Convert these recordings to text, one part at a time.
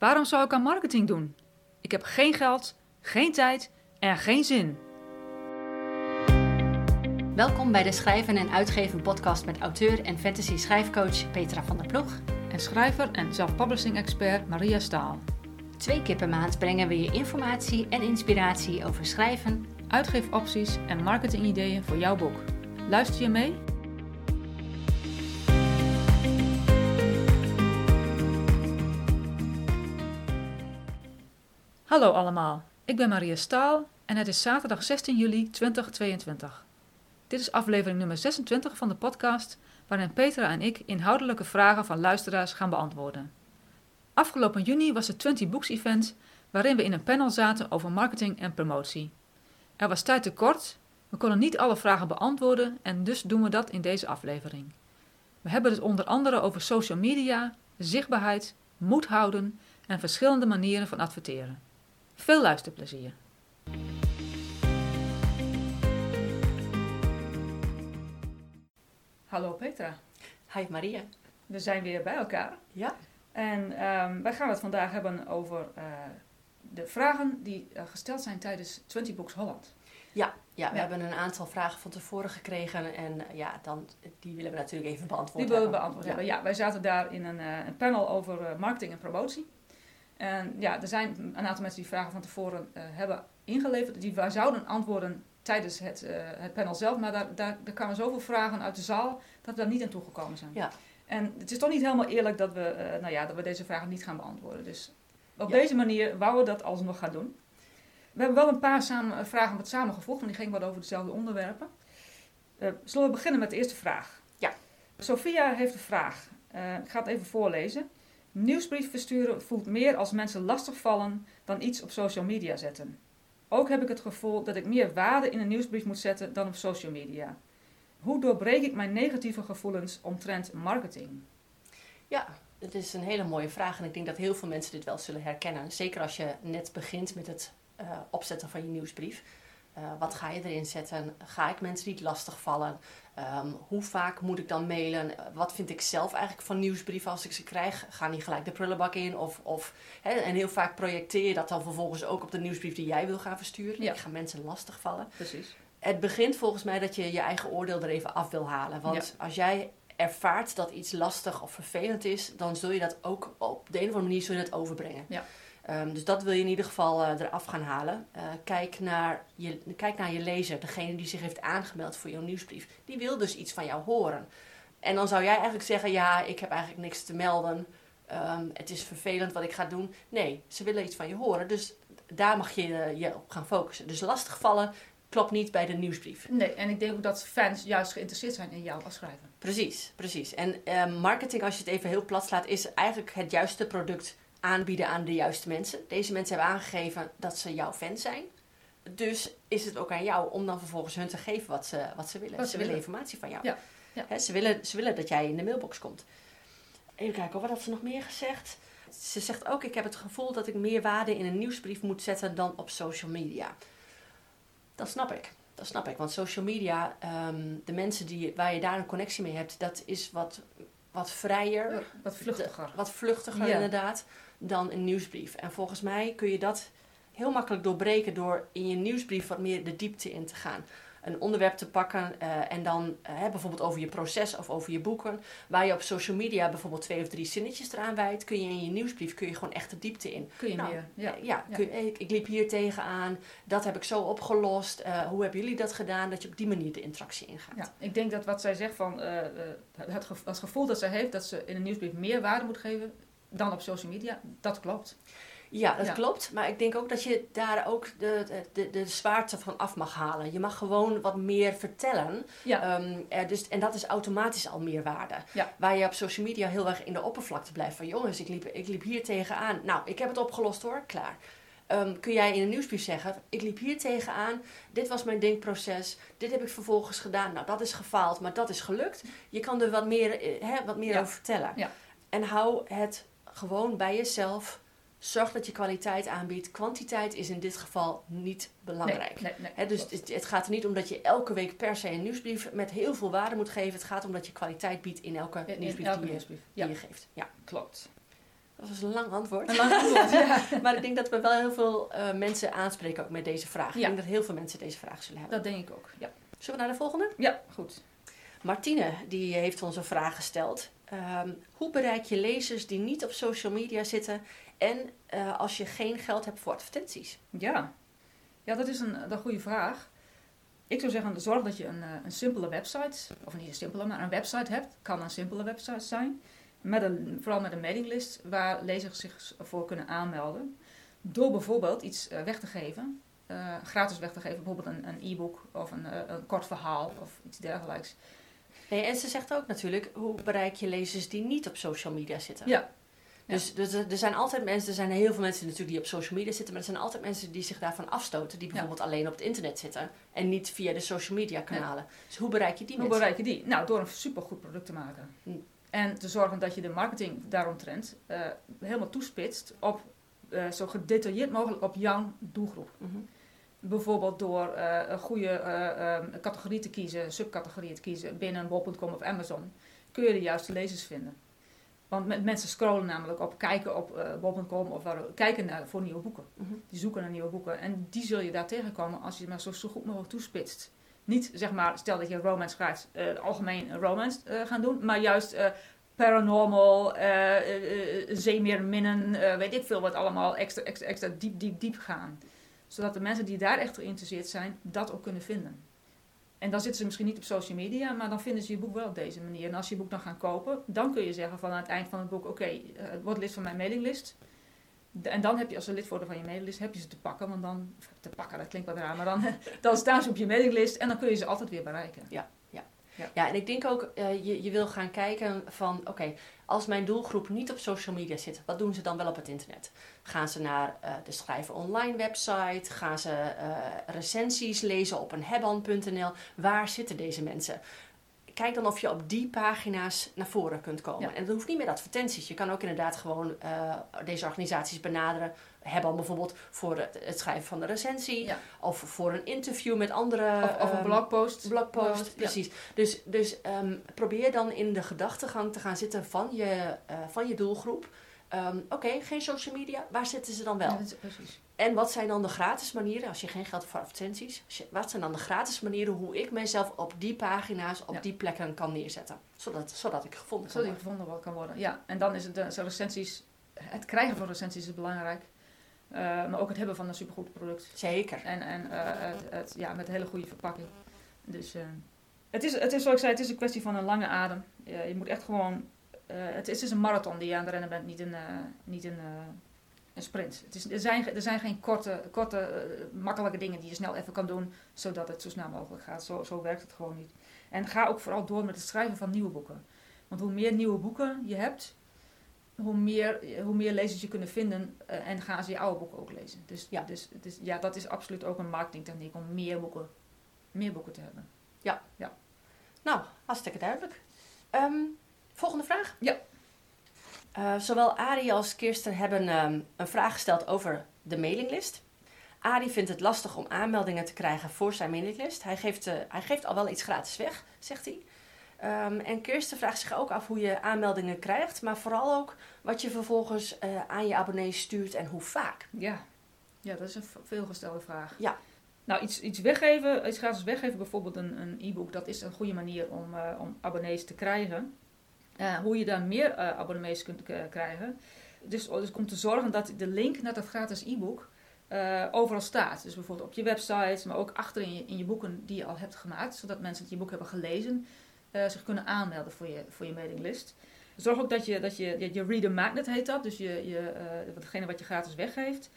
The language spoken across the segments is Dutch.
Waarom zou ik aan marketing doen? Ik heb geen geld, geen tijd en geen zin. Welkom bij de Schrijven en Uitgeven podcast met auteur en fantasy schrijfcoach Petra van der Ploeg. En schrijver en self-publishing expert Maria Staal. Twee keer per maand brengen we je informatie en inspiratie over schrijven, Uitgeefopties en marketingideeën voor jouw boek. Luister je mee? Hallo allemaal, ik ben Maria Staal en het is zaterdag 16 juli 2022. Dit is aflevering nummer 26 van de podcast waarin Petra en ik inhoudelijke vragen van luisteraars gaan beantwoorden. Afgelopen juni was het 20 Books Event waarin we in een panel zaten over marketing en promotie. Er was tijd tekort, we konden niet alle vragen beantwoorden en dus doen we dat in deze aflevering. We hebben het onder andere over social media, zichtbaarheid, moed houden en verschillende manieren van adverteren. Veel luisterplezier! Hallo Petra, Hi Maria. we zijn weer bij elkaar. Ja? En ehm, wij gaan het vandaag hebben over eh, de vragen die eh, gesteld zijn tijdens 20 Books Holland. Ja, ja we Ja. hebben een aantal vragen van tevoren gekregen en eh, ja, dan, die willen we natuurlijk even beantwoord Die willen we hebben. beantwoord Ja. hebben. Ja, wij zaten daar in een, eh, een panel over eh, marketing en promotie. En ja, er zijn een aantal mensen die vragen van tevoren eh, hebben ingeleverd. Die wij zouden antwoorden tijdens het, eh, het panel zelf. Maar daar, daar, er kwamen zoveel vragen uit de zaal dat we daar niet aan toegekomen zijn. Ja. En het is toch niet helemaal eerlijk dat we, eh, nou ja, dat we deze vragen niet gaan beantwoorden. Dus op Ja. deze manier wouden we dat alsnog gaan doen. We hebben wel een paar samen, vragen wat samengevoegd, want die gingen wat over dezelfde onderwerpen. Zullen we beginnen met de eerste vraag? Ja. Sophia heeft een vraag. Ik ga het even voorlezen. Nieuwsbrief versturen voelt meer als mensen lastigvallen dan iets op social media zetten. Ook heb ik het gevoel dat ik meer waarde in een nieuwsbrief moet zetten dan op social media. Hoe doorbreek ik mijn negatieve gevoelens omtrent marketing? Ja, het is een hele mooie vraag en ik denk dat heel veel mensen dit wel zullen herkennen. Zeker als je net begint met het eh, opzetten van je nieuwsbrief. Eh, wat ga je erin zetten? Ga ik mensen niet lastigvallen? Ehm hoe vaak moet ik dan mailen? Eh, Wat vind ik zelf eigenlijk van nieuwsbrieven als ik ze krijg? Gaan die gelijk de prullenbak in? Of, of, hè, en heel vaak projecteer je dat dan vervolgens ook op de nieuwsbrief die jij wil gaan versturen. Ja. Ik ga mensen lastigvallen. Precies. Het begint volgens mij dat je je eigen oordeel er even af wil halen. Want als jij ervaart dat iets lastig of vervelend is, dan zul je dat ook op de een of andere manier zul je dat overbrengen. Ja. Ehm, dus dat wil je in ieder geval eh, eraf gaan halen. Eh, kijk, naar je, kijk naar je lezer, degene die zich heeft aangemeld voor jouw nieuwsbrief. Die wil dus iets van jou horen. En dan zou jij eigenlijk zeggen, ja, ik heb eigenlijk niks te melden. Ehm, het is vervelend wat ik ga doen. Nee, ze willen iets van je horen. Dus daar mag je eh, je op gaan focussen. Dus lastigvallen klopt niet bij de nieuwsbrief. Nee, en ik denk ook dat fans juist geïnteresseerd zijn in jou als schrijver. Precies, precies. En eh, marketing, als je het even heel plat slaat, is eigenlijk het juiste product aanbieden aan de juiste mensen. Deze mensen hebben aangegeven dat ze jouw fan zijn. Dus is het ook aan jou om dan vervolgens hun te geven wat ze, wat ze willen. Wat ze ze willen informatie van jou. Ja, ja. Hè, ze, willen, ze willen dat jij in de mailbox komt. Even kijken, wat had ze nog meer gezegd? Ze zegt ook, ik heb het gevoel dat ik meer waarde in een nieuwsbrief moet zetten dan op social media. Dat snap ik. Dat snap ik. Want social media, ehm, de mensen die, waar je daar een connectie mee hebt, dat is wat, wat vrijer. Wat vluchtiger. Wat vluchtiger Ja. inderdaad dan een nieuwsbrief. En volgens mij kun je dat heel makkelijk doorbreken door in je nieuwsbrief wat meer de diepte in te gaan. Een onderwerp te pakken eh, en dan eh, bijvoorbeeld over je proces of over je boeken. Waar je op social media bijvoorbeeld twee of drie zinnetjes eraan wijdt, kun je in je nieuwsbrief kun je gewoon echt de diepte in. Kun je Nou, meer. Ja. Ja, Ja. kun ik, ik liep hier tegenaan, dat heb ik zo opgelost. eh, hoe hebben jullie dat gedaan? Dat je op die manier de interactie ingaat. Ja, ik denk dat wat zij zegt van eh, eh, het gevoel dat zij heeft dat ze in een nieuwsbrief meer waarde moet geven dan op social media, dat klopt. Ja, dat Ja. klopt. Maar ik denk ook dat je daar ook de, de, de, zwaarte van af mag halen. Je mag gewoon wat meer vertellen. Ja, Ehm, eh, dus, en dat is automatisch al meer waarde. Ja. Waar je op social media heel erg in de oppervlakte blijft. Van jongens, ik liep, ik liep hier tegenaan. Nou, ik heb het opgelost hoor, klaar. Ehm, kun jij in een nieuwsbrief zeggen, ik liep hier tegenaan. Dit was mijn denkproces. Dit heb ik vervolgens gedaan. Nou, dat is gefaald, maar dat is gelukt. Je kan er wat meer, eh, wat meer Ja. over vertellen. Ja. En hou het gewoon bij jezelf. Zorg dat je kwaliteit aanbiedt. Kwantiteit is in dit geval niet belangrijk. Nee, nee, nee, Hè, dus het, het gaat er niet om dat je elke week per se een nieuwsbrief met heel veel waarde moet geven. Het gaat om dat je kwaliteit biedt in elke In- in nieuwsbrief elke die, je, nieuwsbrief. die Ja, je geeft. Ja. klopt. Dat was een lang antwoord. Een lang antwoord, ja. maar ik denk dat we wel heel veel uh, mensen aanspreken ook met deze vraag. Ja. Ik denk dat heel veel mensen deze vraag zullen hebben. Dat denk ik ook, ja. Zullen we naar de volgende? Ja, goed. Martine, die heeft ons een vraag gesteld. Um, hoe bereik je lezers die niet op social media zitten en uh, als je geen geld hebt voor advertenties? Ja, ja dat is een, een goede vraag. Ik zou zeggen, zorg dat je een, eh, een simpele website, of niet een simpele, maar een website hebt. Kan een simpele website zijn. Met een, vooral met een mailinglist waar lezers zich voor kunnen aanmelden. Door bijvoorbeeld iets weg te geven, gratis weg te geven, bijvoorbeeld een, e-book of een, een kort verhaal of iets dergelijks. Nee, en ze zegt ook natuurlijk, hoe bereik je lezers die niet op social media zitten? Ja. Dus, dus er zijn altijd mensen, er zijn heel veel mensen natuurlijk die op social media zitten, maar er zijn altijd mensen die zich daarvan afstoten, die bijvoorbeeld ja. alleen op het internet zitten en niet via de social media kanalen. Ja. Dus hoe bereik je die hoe mensen? Hoe bereik je die? Nou, door een supergoed product te maken. Hm. En te zorgen dat je de marketing daaromtrent uh, helemaal toespitst op uh, zo gedetailleerd mogelijk op jouw doelgroep. Mm -hmm. Bijvoorbeeld door uh, een goede um, categorie te kiezen, subcategorieën te kiezen binnen bol.com of Amazon, kun je de juiste lezers vinden. Want mensen scrollen namelijk op, kijken op uh, bol.com of waar, kijken naar, voor nieuwe boeken. Mm -hmm. Die zoeken naar nieuwe boeken. En die zul je daar tegenkomen als je maar zo, zo goed mogelijk toespitst. Niet zeg maar, stel dat je romance schrijft, uh, algemeen romance gaan doen, maar juist paranormal, zeemeerminnen, weet ik veel wat allemaal, extra, extra, extra diep, diep, diep gaan. Zodat de mensen die daar echt geïnteresseerd zijn, dat ook kunnen vinden. En dan zitten ze misschien niet op social media, maar dan vinden ze je boek wel op deze manier. En als je je boek dan gaan kopen, dan kun je zeggen van aan het eind van het boek, oké, okay, uh, word lid van mijn mailinglist. En dan heb je, als ze lid worden van je mailinglist, heb je ze te pakken. Want dan, te pakken, dat klinkt wat raar, maar dan, dan staan ze op je mailinglist en dan kun je ze altijd weer bereiken. Ja, ja. Ja, ja en ik denk ook, uh, je, je wil gaan kijken van, oké, okay, als mijn doelgroep niet op social media zit, wat doen ze dan wel op het internet? Gaan ze naar uh, de Schrijven Online website? Gaan ze uh, recensies lezen op een hebban.nl? Waar zitten deze mensen? Kijk dan of je op die pagina's naar voren kunt komen. Ja. En dat hoeft niet met advertenties. Je kan ook inderdaad gewoon uh, deze organisaties benaderen. Hebban bijvoorbeeld voor het, het, schrijven van de recensie. Ja. Of voor een interview met andere... Of, of een blogpost. Um, blogpost, ja. precies. Dus, dus um, probeer dan in de gedachtegang te gaan zitten van je, uh, van je doelgroep. Um, Oké, okay, geen social media. Waar zitten ze dan wel? Ja, precies. En wat zijn dan de gratis manieren, als je geen geld hebt voor advertenties, je, wat zijn dan de gratis manieren hoe ik mezelf op die pagina's, op Ja. die plekken kan neerzetten? Zodat, zodat ik gevonden kan Zodat die worden. gevonden kan worden. Ja, en dan is het de, recensies, het krijgen van recensies is belangrijk. Uh, maar ook het hebben van een supergoed product. Zeker. En, en uh, het, het, ja, met een hele goede verpakking. Dus uh, het, is, het is, zoals ik zei, het is een kwestie van een lange adem. Je moet echt gewoon... Het, is, een marathon die je aan het rennen bent, niet een, niet een, een sprint. Het is, er, zijn, er zijn geen korte, korte makkelijke dingen die je snel even kan doen, zodat het zo snel mogelijk gaat. Zo, zo werkt het gewoon niet. En ga ook vooral door met het schrijven van nieuwe boeken. Want hoe meer nieuwe boeken je hebt, hoe meer, hoe meer lezers je kunnen vinden uh, en gaan ze je oude boeken ook lezen. Dus, Ja. dus, dus ja, dat is absoluut ook een marketingtechniek om meer boeken, meer boeken te hebben. Nou, hartstikke duidelijk. Um, volgende vraag. Ja. Uh, zowel Arie als Kirsten hebben um, een vraag gesteld over de mailinglist. Arie vindt het lastig om aanmeldingen te krijgen voor zijn mailinglist. Hij geeft, uh, hij geeft al wel iets gratis weg, zegt hij. Um, en Kirsten vraagt zich ook af hoe je aanmeldingen krijgt, maar vooral ook wat je vervolgens uh, aan je abonnees stuurt en hoe vaak. Ja, ja dat is een veelgestelde vraag. Ja. Nou, iets, iets weggeven, iets gratis weggeven, bijvoorbeeld een, e-book, dat is een goede manier om, uh, om abonnees te krijgen. Uh, hoe je daar meer abonnees kunt krijgen. Dus, dus om te zorgen dat de link naar dat gratis e-book overal staat. Dus bijvoorbeeld op je website, maar ook achter in je, in je boeken die je al hebt gemaakt, zodat mensen die je boek hebben gelezen zich kunnen aanmelden voor je, voor je mailinglist. Zorg ook dat je, dat je, je, je reader magnet heet dat, dus je, je, datgene wat je gratis weggeeft,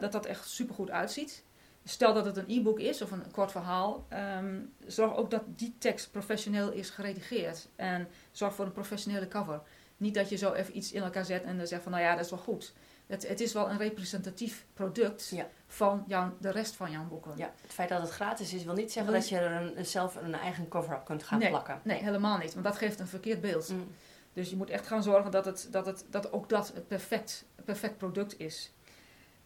dat dat echt super goed uitziet. Stel dat het een e-book is of een kort verhaal, um, zorg ook dat die tekst professioneel is geredigeerd. En zorg voor een professionele cover. Niet dat je zo even iets in elkaar zet en dan zegt van nou ja, dat is wel goed. Het, het is wel een representatief product ja. Van jou, de rest van jouw boeken. Ja, het feit dat het gratis is wil niet zeggen dat je er een, zelf een eigen cover op kunt gaan nee, plakken. Nee, helemaal niet. Want dat geeft een verkeerd beeld. Mm. Dus je moet echt gaan zorgen dat, het, dat, het, dat ook dat het perfect, perfect product is.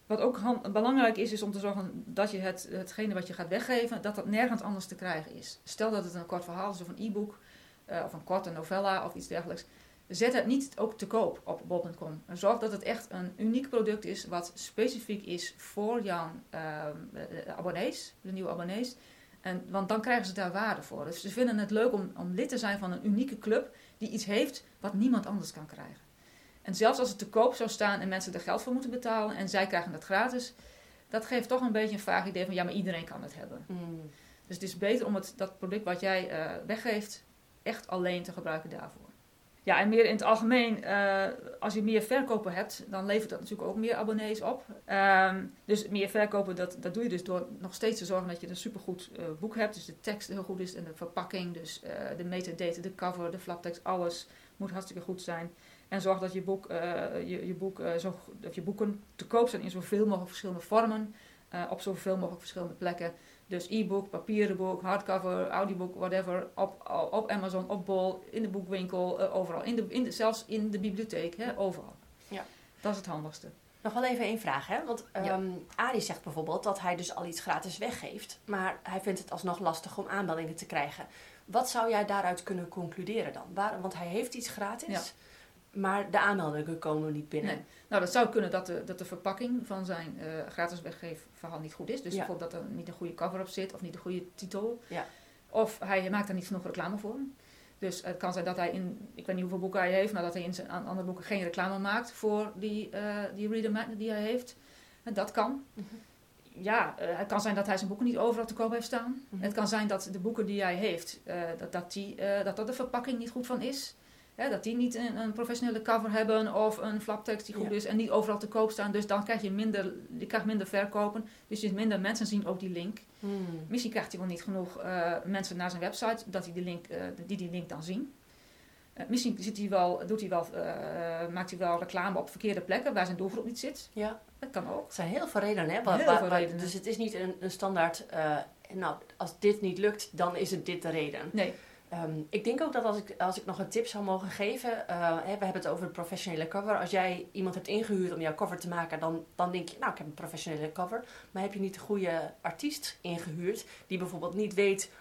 Wat ook belangrijk is, is om te zorgen dat je het, hetgene wat je gaat weggeven, dat dat nergens anders te krijgen is. Stel dat het een kort verhaal is of een e-book, uh, of een korte novella of iets dergelijks. Zet het niet ook te koop op bol.com. Zorg dat het echt een uniek product is wat specifiek is voor jouw ehm, eh, abonnees, de nieuwe abonnees. En, want dan krijgen ze daar waarde voor. Dus ze vinden het leuk om, om lid te zijn van een unieke club die iets heeft wat niemand anders kan krijgen. En zelfs als het te koop zou staan en mensen er geld voor moeten betalen en zij krijgen het gratis, dat geeft toch een beetje een vaag idee van ja, maar iedereen kan het hebben. Mm. Dus het is beter om het, dat product wat jij eh, weggeeft echt alleen te gebruiken daarvoor. Ja, en meer in het algemeen, eh, als je meer verkopen hebt, dan levert dat natuurlijk ook meer abonnees op. Ehm, dus meer verkopen, dat, dat doe je dus door nog steeds te zorgen dat je een supergoed uh, boek hebt. Dus de tekst heel goed is en de verpakking, dus de metadata, de cover, de flaptekst, alles moet hartstikke goed zijn. En zorg dat je, boek, je, je, boek, zo, dat je boeken te koop zijn in zoveel mogelijk verschillende vormen, op zoveel mogelijk verschillende plekken. Dus e-book, papieren boek, hardcover, audiobook, whatever. Op, op Amazon, op Bol, in de boekwinkel, uh, overal. In de, in de, zelfs in de bibliotheek, hè, overal. Ja. Dat is het handigste. Nog wel even één vraag, hè? Want um, Arie zegt bijvoorbeeld dat hij dus al iets gratis weggeeft, maar hij vindt het alsnog lastig om aanmeldingen te krijgen. Wat zou jij daaruit kunnen concluderen dan? Waar, want hij heeft iets gratis. Ja. Maar de aanmeldingen komen niet binnen. Nee. Nou, dat zou kunnen dat de, dat de verpakking van zijn uh, gratis weggeefverhaal niet goed is. Dus bijvoorbeeld dat er niet een goede cover op zit of niet een goede titel. Ja. Of hij maakt er niet genoeg reclame voor. Dus het kan zijn dat hij in, ik weet niet hoeveel boeken hij heeft, maar dat hij in zijn andere boeken geen reclame maakt voor die, uh, die reader magnet die hij heeft. En dat kan. Mm -hmm. Ja, uh, het kan zijn dat hij zijn boeken niet overal te koop heeft staan. Mm -hmm. Het kan zijn dat de boeken die hij heeft, dat, dat, die, dat, dat de verpakking niet goed van is dat die niet een, een, professionele cover hebben of een flaptekst die goed is en niet overal te koop staan. Dus dan krijg je minder, je krijgt minder verkopen. Dus je minder mensen zien ook die link. Hmm. Misschien krijgt hij wel niet genoeg uh, mensen naar zijn website dat hij die link, uh, die, die link dan zien. Uh, misschien zit hij wel, doet hij wel, maakt hij wel reclame op verkeerde plekken waar zijn doelgroep niet zit. Ja. Dat kan ook. Er zijn heel veel redenen. Hè? Waar, heel waar, veel waar, redenen. Dus het is niet een, een standaard, nou, als dit niet lukt, dan is het dit de reden. Nee. Um, ik denk ook dat als ik, als ik nog een tip zou mogen geven, uh, we hebben het over een professionele cover. Als jij iemand hebt ingehuurd om jouw cover te maken, dan, dan denk je, nou ik heb een professionele cover. Maar heb je niet de goede artiest ingehuurd, die bijvoorbeeld niet weet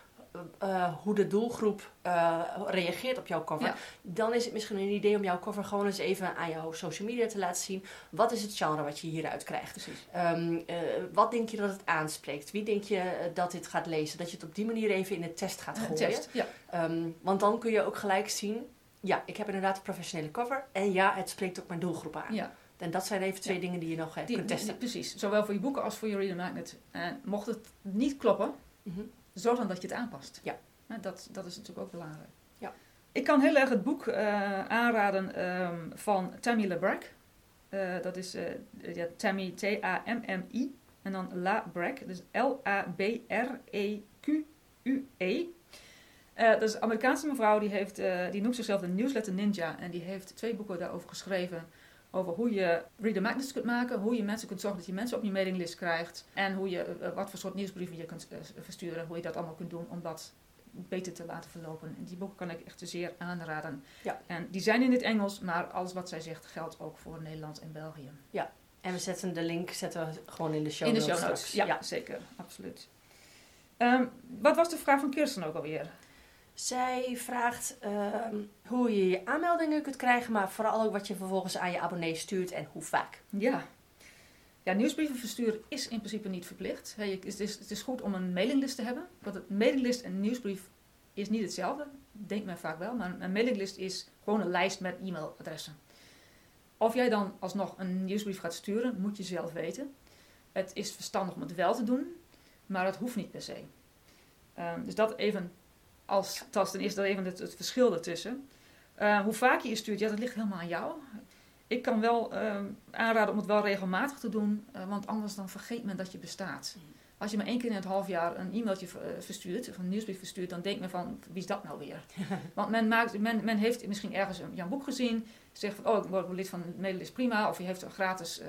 uh, hoe de doelgroep uh, reageert op jouw cover, ja. dan is het misschien een idee om jouw cover gewoon eens even aan jouw social media te laten zien. Wat is het genre wat je hieruit krijgt? Um, uh, wat denk je dat het aanspreekt? Wie denk je dat dit gaat lezen? Dat je het op die manier even in de test gaat gooien. Test, ja. um, want dan kun je ook gelijk zien, ja, ik heb inderdaad een professionele cover en ja, het spreekt ook mijn doelgroep aan. Ja. En dat zijn even twee dingen die je nog die, kunt testen. Die, precies, zowel voor je boeken als voor je reader magnet. En mocht het niet kloppen, mm -hmm zorg dan dat je het aanpast. Ja. Dat, dat is natuurlijk ook belangrijk. Ja. Ik kan heel erg het boek uh, aanraden um, van Tammy LeBrack. Uh, dat is uh, ja, Tammy T-A-M-M-I en dan La Brack, dus L-A-B-R-E-Q-U-E. dat is een Amerikaanse mevrouw, die, heeft, die noemt zichzelf de Newsletter Ninja en die heeft twee boeken daarover geschreven over hoe je reader magnets kunt maken, hoe je mensen kunt zorgen dat je mensen op je mailinglist krijgt en hoe je, uh, wat voor soort nieuwsbrieven je kunt uh, versturen, hoe je dat allemaal kunt doen om dat beter te laten verlopen. En die boeken kan ik echt zeer aanraden. Ja. En die zijn in het Engels, maar alles wat zij zegt geldt ook voor Nederland en België. Ja, en we zetten de link zetten we gewoon in de show In de notes show notes, ja, zeker, absoluut. Um, wat was de vraag van Kirsten ook alweer? Zij vraagt uh, hoe je je aanmeldingen kunt krijgen, maar vooral ook wat je vervolgens aan je abonnees stuurt en hoe vaak. Ja. Ja, nieuwsbrieven versturen is in principe niet verplicht. Het, is, het is goed om een mailinglist te hebben. Want een mailinglist en een nieuwsbrief is niet hetzelfde. Denkt men vaak wel. Maar een mailinglist is gewoon een lijst met e-mailadressen. Of jij dan alsnog een nieuwsbrief gaat sturen, moet je zelf weten. Het is verstandig om het wel te doen, maar het hoeft niet per se. Um, dus dat even als tasten is er even het, het verschil ertussen. Uh, hoe vaak je je stuurt, ja, dat ligt helemaal aan jou. Ik kan wel uh, aanraden om het wel regelmatig te doen, uh, want anders dan vergeet men dat je bestaat. Als je maar één keer in het half jaar een e-mailtje verstuurt, of een nieuwsbrief verstuurt, dan denkt men van, wie is dat nou weer? want men, maakt, men, men heeft misschien ergens een, jouw boek gezien, zegt van, oh, ik word lid van het mailinglist, prima. Of je heeft gratis,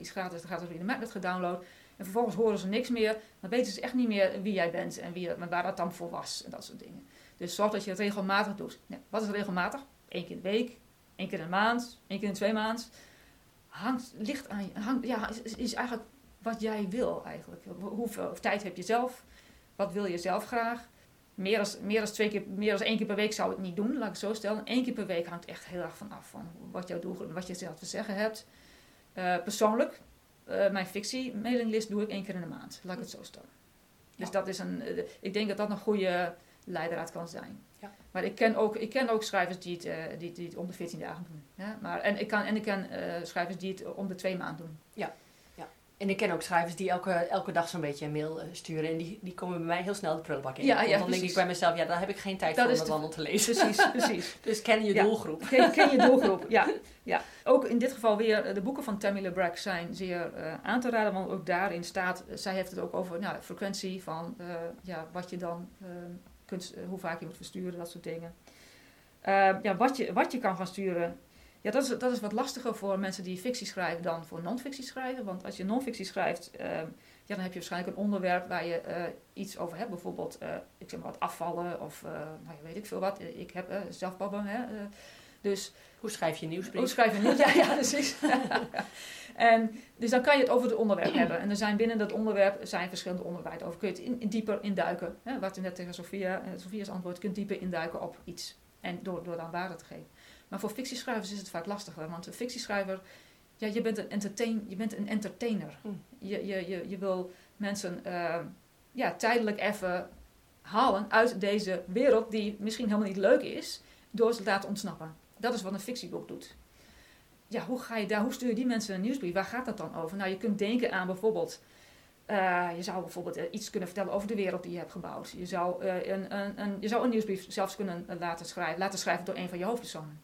iets gratis, gratis in de magnet gedownload. En vervolgens horen ze niks meer. Dan weten ze echt niet meer wie jij bent en wie, waar dat dan voor was. En dat soort dingen. Dus zorg dat je het regelmatig doet. Wat is regelmatig? Eén keer in de week, één keer in de maand, één keer in twee maanden. Hangt, ligt aan hangt, ja, is, eigenlijk wat jij wil eigenlijk. Hoeveel tijd heb je zelf? Wat wil je zelf graag? meer dan, meer, dan twee keer, meer dan één keer per week zou ik niet doen, laat ik het zo stellen. Eén keer per week hangt echt heel erg van af van wat jouw doelgroep, wat je zelf te zeggen hebt. Uh, persoonlijk, uh, mijn fictie mailinglist doe ik één keer in de maand, laat ik het zo stellen. Dus dat is een, uh, ik denk dat dat een goede leidraad kan zijn. Ja. Maar ik ken, ook, ik ken ook schrijvers die het, die, die het om de 14 dagen doen. Ja? Maar, en ik, kan, en ik ken schrijvers die het om de twee maanden doen. Ja. En ik ken ook schrijvers die elke, elke dag zo'n beetje een mail eh, sturen. En die, die komen bij mij heel snel de prullenbak in. Ja, ja, dan denk ik bij mezelf, ja, daar heb ik geen tijd voor om dat allemaal te lezen. Precies, precies. dus ken je doelgroep. Ken, ken, je doelgroep, ja, ja. Ook in dit geval weer, eh, de boeken van Tammy LeBrack zijn zeer uh, aan te raden. Want ook daarin staat, zij heeft het ook over nou, frequentie van uh, ja, wat je dan uh, kunt, hoe vaak je moet versturen, dat soort dingen. ja, wat je, wat je kan gaan sturen ja, dat is, dat is wat lastiger voor mensen die fictie schrijven dan voor non-fictie schrijven. Want als je non-fictie schrijft, ehm, ja, dan heb je waarschijnlijk een onderwerp waar je uh, iets over hebt. Bijvoorbeeld, uh, ik zeg maar wat afvallen of uh, nou, weet ik veel wat. Ik heb zelf babben, hè. dus, hoe schrijf je nieuwsbrief? Hoe schrijf je nieuws? ja, ja, precies. en, dus dan kan je het over het onderwerp hebben. En er zijn binnen dat onderwerp zijn verschillende onderwerpen over. Kun je het in, in dieper induiken. Hè? Wat je net tegen Sofia, Sofia's antwoord, kunt dieper induiken op iets. En door, door dan waarde te geven. Maar voor fictieschrijvers is het vaak lastiger. Want een fictieschrijver, ja, je bent een, entertain, je bent een entertainer. Hm. Je, je, je, je wil mensen uh, ja, tijdelijk even halen uit deze wereld die misschien helemaal niet leuk is, door ze te laten ontsnappen. Dat is wat een fictieboek doet. Ja, hoe, ga je daar, hoe stuur je die mensen een nieuwsbrief? Waar gaat dat dan over? Nou, je kunt denken aan bijvoorbeeld uh, je zou bijvoorbeeld uh, iets kunnen vertellen over de wereld die je hebt gebouwd. Je zou, uh, een, een, een, je zou een nieuwsbrief zelfs kunnen laten schrijven, laten schrijven door een van je hoofdpersonen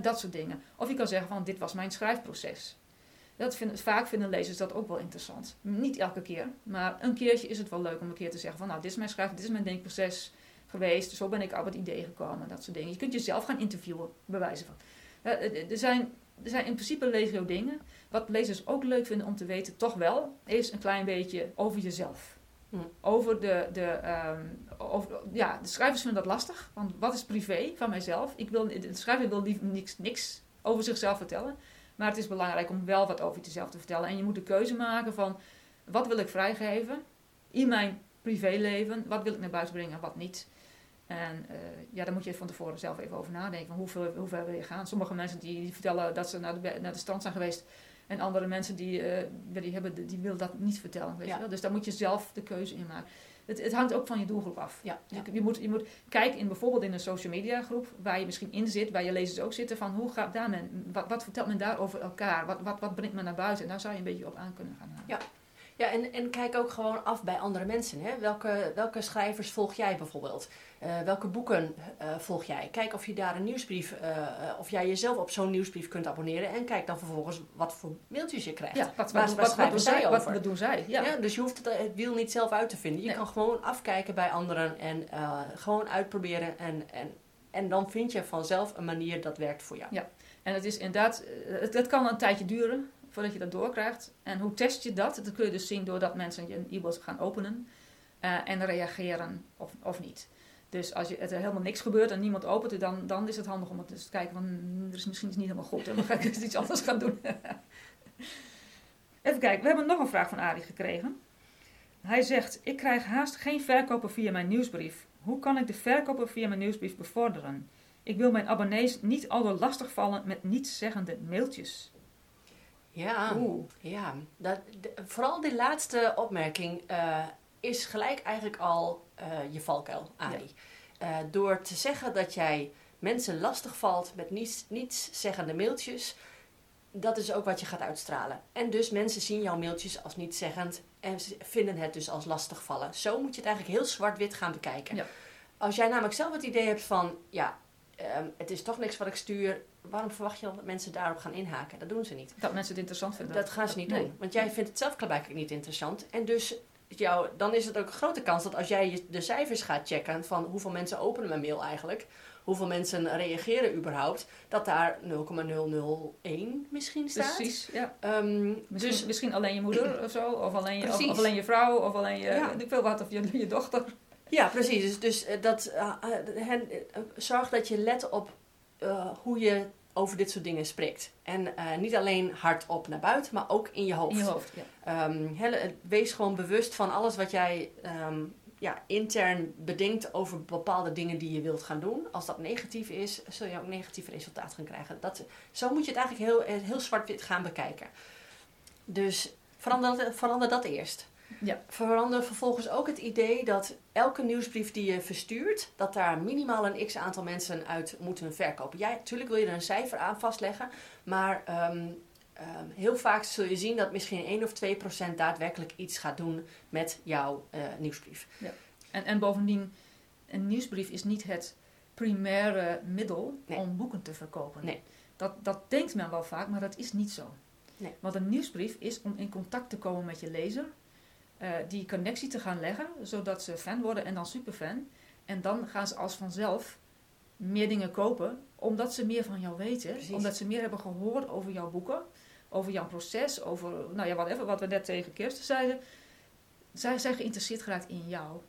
dat soort dingen. Of je kan zeggen van dit was mijn schrijfproces. Dat vaak vinden lezers dat ook wel interessant. Niet elke keer, maar een keertje is het wel leuk om een keer te zeggen van nou dit is mijn schrijf, dit is mijn denkproces geweest. Zo ben ik op het idee gekomen, dat soort dingen. Je kunt jezelf gaan interviewen, bewijzen van. Er zijn, er zijn in principe legio dingen. Wat lezers ook leuk vinden om te weten, toch wel, is een klein beetje over jezelf. Hm. Over de, de, over, ja, de schrijvers vinden dat lastig. Want wat is privé van mijzelf? Ik wil, de schrijver wil liever niks, niks over zichzelf vertellen. Maar het is belangrijk om wel wat over jezelf te vertellen. En je moet de keuze maken van wat wil ik vrijgeven in mijn privéleven? Wat wil ik naar buiten brengen en wat niet? En uh, ja, daar moet je van tevoren zelf even over nadenken. Hoe ver wil je gaan? Sommige mensen die vertellen dat ze naar de, naar de strand zijn geweest en andere mensen die, uh, die, hebben, die willen dat niet vertellen. Weet je wel? Dus daar moet je zelf de keuze in maken. Het, het hangt ook van je doelgroep af. Ja, dus je, moet, je moet kijken in bijvoorbeeld in een social media groep waar je misschien in zit, waar je lezers ook zitten, van hoe gaat daar men, wat, wat vertelt men daar over elkaar? Wat, wat, wat brengt men naar buiten? En daar zou je een beetje op aan kunnen gaan. Ja, ja, en, en kijk ook gewoon af bij andere mensen. Hè? Welke, welke schrijvers volg jij bijvoorbeeld? Uh, welke boeken uh, volg jij? Kijk of je daar een nieuwsbrief, uh, of jij jezelf op zo'n nieuwsbrief kunt abonneren. En kijk dan vervolgens wat voor mailtjes je krijgt. Ja, wat, wat, wat, wat doen zij over? Wat, doen zij? Ja. ja. dus je hoeft het, het, wiel niet zelf uit te vinden. Je kan gewoon afkijken bij anderen en gewoon uitproberen. En, en, en dan vind je vanzelf een manier dat werkt voor jou. Ja, en het is inderdaad, het, het kan een tijdje duren voordat je dat doorkrijgt. En hoe test je dat? Dat kun je dus zien doordat mensen je e-mails gaan openen uh, en reageren of, of niet. Dus als je, er helemaal niks gebeurt en niemand opent het, dan, dan is het handig om het te kijken van hmm, er is misschien iets niet helemaal goed en dan ga ik eens iets anders gaan doen. Even kijken, we hebben nog een vraag van Arie gekregen. Hij zegt, ik krijg haast geen verkopen via mijn nieuwsbrief. Hoe kan ik de verkopen via mijn nieuwsbrief bevorderen? Ik wil mijn abonnees niet al lastig vallen met nietszeggende mailtjes. Ja, ja dat, vooral die laatste opmerking uh, is gelijk eigenlijk al uh, je valkuil, Ari. Uh, door te zeggen dat jij mensen lastig valt met niets, niets zeggende mailtjes, dat is ook wat je gaat uitstralen. En dus mensen zien jouw mailtjes als niet zeggend en vinden het dus als lastig vallen. Zo moet je het eigenlijk heel zwart-wit gaan bekijken. Ja. Als jij namelijk zelf het idee hebt van, ja, um, het is toch niks wat ik stuur, waarom verwacht je dan dat mensen daarop gaan inhaken? Dat doen ze niet. Dat mensen het interessant vinden. Dat gaan ze niet doen. Want jij vindt het zelf blijkbaar niet interessant. En dus jou, dan is het ook een grote kans dat als jij de cijfers gaat checken van hoeveel mensen openen mijn mail eigenlijk, hoeveel mensen reageren überhaupt, dat daar 0,001 misschien staat. Precies, ja. Um, misschien, dus, misschien alleen je moeder of zo, of alleen je, of, alleen je vrouw, of alleen je, ja. ik wil wat, of je, je dochter. Ja, precies. Dus, dus eh, dat, uh, hen, zorg dat je let op uh, hoe je over dit soort dingen spreekt. En uh, niet alleen hardop naar buiten, maar ook in je hoofd. In je hoofd, ja. Um, wees gewoon bewust van alles wat jij um, ja, intern bedenkt over bepaalde dingen die je wilt gaan doen. Als dat negatief is, zul je ook negatief resultaat gaan krijgen. Dat, zo moet je het eigenlijk heel, eh, heel zwart-wit gaan bekijken. Dus verander, verander dat eerst. Ja. Verander vervolgens ook het idee dat elke nieuwsbrief die je verstuurt, dat daar minimaal een x aantal mensen uit moeten verkopen. Ja, natuurlijk wil je er een cijfer aan vastleggen, maar ehm, ehm, heel vaak zul je zien dat misschien 1 of 2 procent daadwerkelijk iets gaat doen met jouw eh, nieuwsbrief. Ja. En, en bovendien, een nieuwsbrief is niet het primaire middel Nee. om boeken te verkopen. Nee. Dat, dat denkt men wel vaak, maar dat is niet zo. Nee. Want een nieuwsbrief is om in contact te komen met je lezer, eh, die connectie te gaan leggen, zodat ze fan worden en dan superfan. En dan gaan ze als vanzelf meer dingen kopen, omdat ze meer van jou weten. Precies. Omdat ze meer hebben gehoord over jouw boeken, over jouw proces, over nou ja, whatever, wat we net tegen Kirsten zeiden. Zij zijn geïnteresseerd geraakt in jou.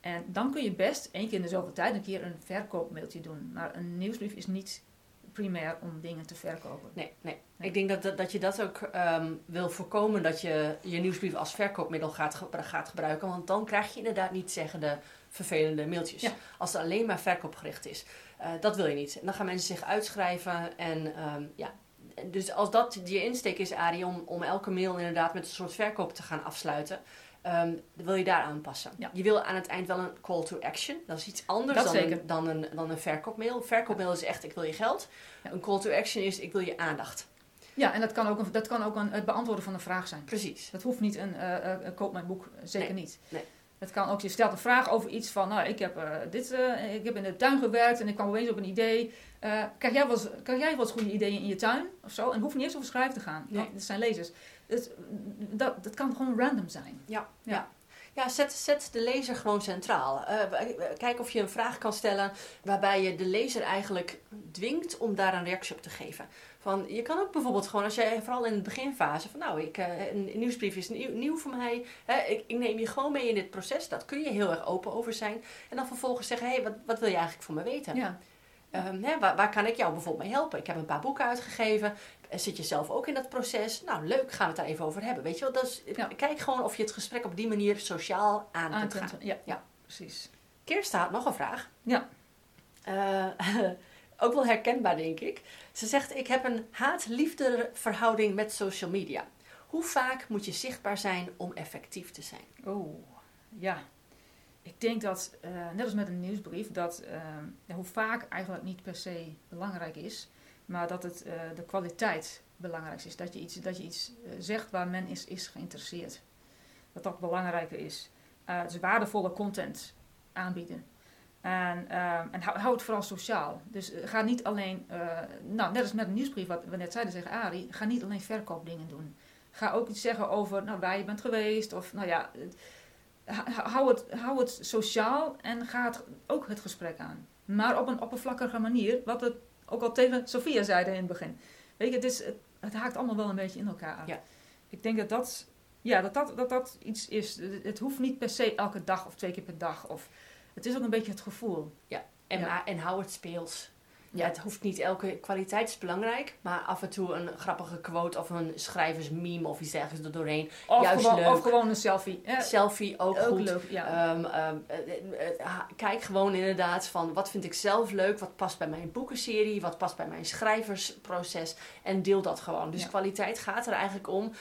En dan kun je best één keer in de zoveel tijd een keer een verkoopmailtje doen. Maar een nieuwsbrief is niet primair om dingen te verkopen. Nee, nee. Nee. Ik denk dat, dat, dat je dat ook ehm, wil voorkomen dat je je nieuwsbrief als verkoopmiddel gaat, gaat gebruiken. Want dan krijg je inderdaad niet zeggende vervelende mailtjes. Ja. Als het alleen maar verkoopgericht is. Eh, dat wil je niet. En dan gaan mensen zich uitschrijven. En ehm, ja. Dus als dat je insteek is, Arie, om, om elke mail inderdaad met een soort verkoop te gaan afsluiten. Ehm, dan wil je daar aanpassen. Ja. Je wil aan het eind wel een call to action. Dat is iets anders Dat dan een, dan, een, dan een verkoopmail. Een verkoopmail is echt, ik wil je geld. Ja. Een call to action is, ik wil je aandacht. Ja, en dat kan ook, een, dat kan ook een, het beantwoorden van een vraag zijn. Precies. Dat hoeft niet een, eh, koop mijn boek, zeker Nee, niet. nee. Het kan ook, je stelt een vraag over iets van, nou, ik heb, dit, ik heb in de tuin gewerkt en ik kwam opeens op een idee. Krijg, jij wel eens, krijg jij eens goede ideeën in je tuin of zo? En het hoeft niet eens over schrijven te gaan. Nee. Want Het zijn lezers. Het, dat, dat kan gewoon random zijn. Ja, Ja. ja. zet, zet de lezer gewoon centraal. Eh, w- kijk of je een vraag kan stellen waarbij je de lezer eigenlijk dwingt om daar een reactie op te geven. Van, je kan ook bijvoorbeeld gewoon, als jij vooral in de beginfase van nou, ik, eh, een nieuwsbrief is nieuw, nieuw voor mij. Hè, ik, ik neem je gewoon mee in dit proces. Dat kun je heel erg open over zijn. En dan vervolgens zeggen, hé, hey, wat, wat wil je eigenlijk van me weten? Ja, Ehm, hè, waar, waar kan ik jou bijvoorbeeld mee helpen? Ik heb een paar boeken uitgegeven. Zit je zelf ook in dat proces? Nou, leuk, gaan we het daar even over hebben. Weet je wel, dat is, Ja. kijk gewoon of je het gesprek op die manier sociaal aan aan kunt gaan. ja, Ja. precies. Kirsten had nog een vraag. Ja. Eh, ook wel herkenbaar, denk ik. Ze zegt, ik heb een haat-liefde verhouding met social media. Hoe vaak moet je zichtbaar zijn om effectief te zijn? Oh, ja. Ik denk dat, eh, net als met een nieuwsbrief, dat eh, hoe vaak eigenlijk niet per se belangrijk is, maar dat het, eh, de kwaliteit belangrijk is. Dat je iets, dat je iets eh, zegt waar men is, is geïnteresseerd. Dat dat belangrijker is. Eh, dus waardevolle content aanbieden. En, eh, en hou, het vooral sociaal. Dus ga niet alleen, nou, net als met een nieuwsbrief, wat we net zeiden tegen Arie, ga niet alleen verkoopdingen doen. Ga ook iets zeggen over nou, waar je bent geweest. Of nou ja, het- hou het, hou het sociaal en ga het, ook het gesprek aan. Maar op een oppervlakkige manier, wat we ook al tegen Sophia zeiden in het begin. Weet je, het, is, het, het haakt allemaal wel een beetje in elkaar. Ja. Ik denk dat dat, ja, dat, dat, dat dat iets is. Het, het hoeft niet per se elke dag of twee keer per dag. Of, het is ook een beetje het gevoel. En, Ja. en hou het speels. Ja. Het hoeft niet elke kwaliteit is belangrijk, maar af en toe een grappige quote of een schrijversmeme of iets dergelijks er doorheen. Of, Juist gewoon, leuk. of gewoon een selfie. Ja, Selfie ook, ook goed. leuk, ja. Ehm, ehm, eh, eh, eh, ha- kijk gewoon inderdaad van wat vind ik zelf leuk, wat past bij mijn boekenserie, wat past bij mijn schrijversproces en deel dat gewoon. Dus Ja. kwaliteit gaat er eigenlijk om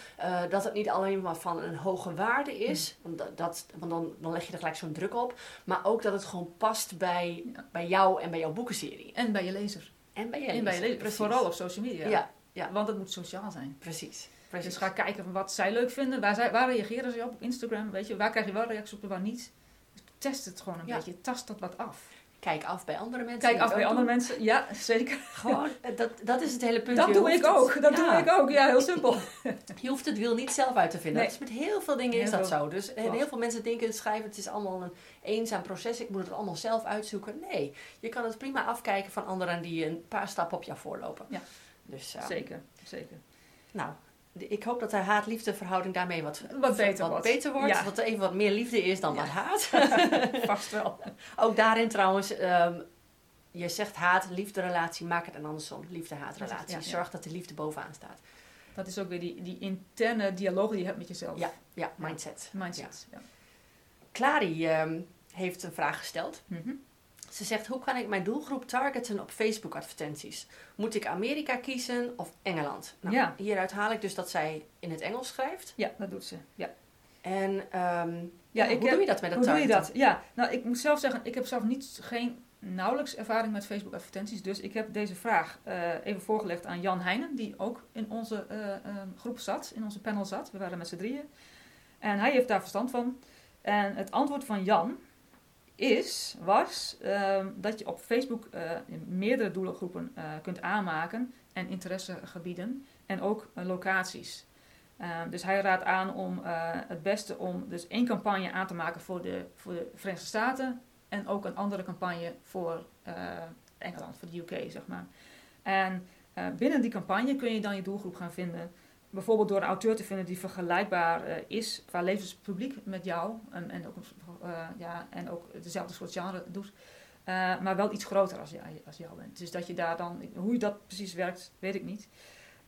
dat het niet alleen maar van een hoge waarde is, Mm. want, dat, want dan, dan leg je er gelijk zo'n druk op, maar ook dat het gewoon past bij, bij jou en bij jouw boekenserie. En bij je lezer. En bij je en bij je lezer, lezer. precies. Vooral op social media. Ja, ja. Want het moet sociaal zijn. precies. precies. Dus ga kijken van wat zij leuk vinden. Waar, zij, waar reageren ze op op Instagram? Weet je, waar krijg je wel reacties op en waar niet? Dus test het gewoon een Ja. beetje. Tast dat wat af. Kijk af bij andere mensen. Kijk af bij andere mensen. Ja, zeker. Gewoon, eh, dat, dat is het hele punt. Dat Je doe ik het- ook. Dat Ja. doe ik ook. Ja, heel simpel. Je hoeft het wiel niet zelf uit te vinden. Nee. Dat is met heel veel dingen is dat veel. zo. Dus eh, Klopt. heel veel mensen denken schrijven het is allemaal een eenzaam proces. Ik moet het allemaal zelf uitzoeken. Nee, je kan het prima afkijken van anderen die een paar stappen op jou voorlopen. Ja. Dus ja. Zeker, zeker. nou, ik hoop dat de haat-liefde verhouding daarmee wat, Wat beter wat wordt. beter wordt. Ja. Dat er even wat meer liefde is dan Ja. wat haat. Vast wel. Ook daarin trouwens, ehm, je zegt haat, liefde relatie, maak het en andersom. Liefde-haatrelatie. Ja. Zorg dat de liefde bovenaan staat. Dat is ook weer die, die interne dialoog die je hebt met jezelf. Ja, ja, mindset. Mindset. Ja. Clary ehm, heeft een vraag gesteld. Mhm. Ze zegt, hoe kan ik mijn doelgroep targeten op Facebook advertenties? Moet ik Amerika kiezen of Engeland? Nou, Ja. Hieruit haal ik dus dat zij in het Engels schrijft. Ja, dat doet ze. Ja. En ehm, Ja, ik hoe heb- doe je dat met het Hoe doe je dat? Ja, nou ik moet zelf zeggen, ik heb zelf niet, geen nauwelijks ervaring met Facebook advertenties. Dus ik heb deze vraag eh, even voorgelegd aan Jan Heijnen, die ook in onze eh, ehm, groep zat, in onze panel zat. We waren met z'n drieën. En hij heeft daar verstand van. En het antwoord van Jan is, was, ehm, dat je op Facebook eh, meerdere doelgroepen eh, kunt aanmaken en interessegebieden en ook eh, locaties. Ehm, dus hij raadt aan om het beste om dus één campagne aan te maken voor de, voor de Verenigde Staten en ook een andere campagne voor Engeland, voor de UK, zeg maar. En binnen die campagne kun je dan je doelgroep gaan vinden. Bijvoorbeeld door een auteur te vinden die vergelijkbaar eh, is qua levenspubliek met jou. En, ook, eh, ja, en ook dezelfde soort genre doet. Eh, maar wel iets groter als, als jou bent. Dus dat je daar dan, hoe dat precies werkt, weet ik niet.